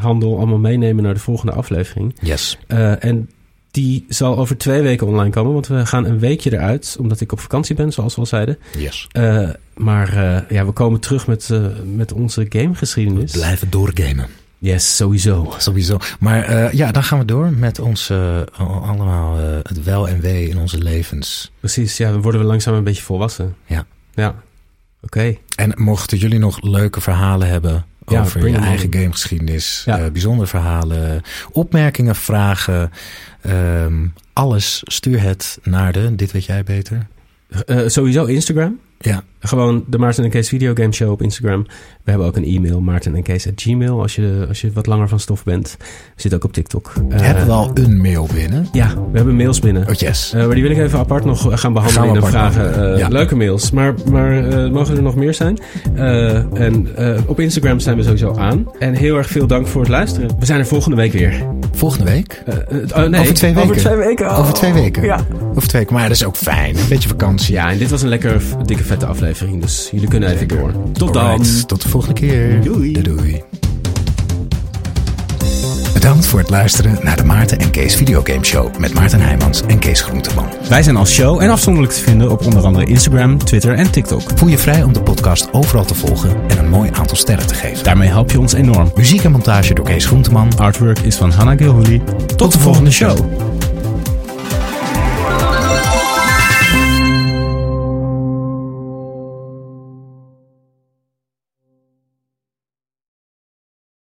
handel allemaal meenemen naar de volgende aflevering. Yes. Eh, en die zal over twee weken online komen, want we gaan een weekje eruit, omdat ik op vakantie ben, zoals we al zeiden. Yes. Maar ja, we komen terug met, met onze gamegeschiedenis. Blijven doorgamen. Yes, sowieso. Sowieso. Maar eh, ja, dan gaan we door met ons eh, allemaal eh, het wel en wee in onze levens. Precies, ja, dan worden we langzaam een beetje volwassen. Ja. Ja, oké. En mochten jullie nog leuke verhalen hebben Ja, over je eigen gamegeschiedenis, Ja. bijzondere verhalen, opmerkingen, vragen, ehm, alles, stuur het naar de, dit weet jij beter. Sowieso Instagram. Ja. Gewoon de Maarten en Kees Videogame Show op Instagram. We hebben ook een e-mail, maarten en Kees at gmail, als je, als je wat langer van stof bent. We zitten ook op TikTok. Uh, hebben we al een mail binnen? Ja, we hebben mails binnen. Oh yes. Uh, maar die wil ik even apart nog gaan behandelen gaan in de vragen. Uh, ja. Leuke mails. Maar, maar mogen er nog meer zijn? en op Instagram zijn we sowieso aan. En heel erg veel dank voor het luisteren. We zijn er volgende week weer. Volgende week? oh, nee. Over twee weken. Over twee weken. Oh. Over twee weken. Ja. Over twee weken. Maar dat is ook fijn. Een beetje vakantie. Ja, en dit was een lekker dikke vette aflevering. Dus jullie kunnen even door. Tot Alright, dan. Tot de volgende keer. Doei. doei. doei. Bedankt voor het luisteren naar de Maarten en Kees Videogame Show met Maarten Heijmans en Kees Groenteman. Wij zijn als show en afzonderlijk te vinden op onder andere Instagram, Twitter en TikTok. Voel je vrij om de podcast overal te volgen en een mooi aantal sterren te geven. Daarmee help je ons enorm. Muziek en montage door Kees Groenteman. Artwork is van Hannah Gilhooly. Tot, Tot de volgende show.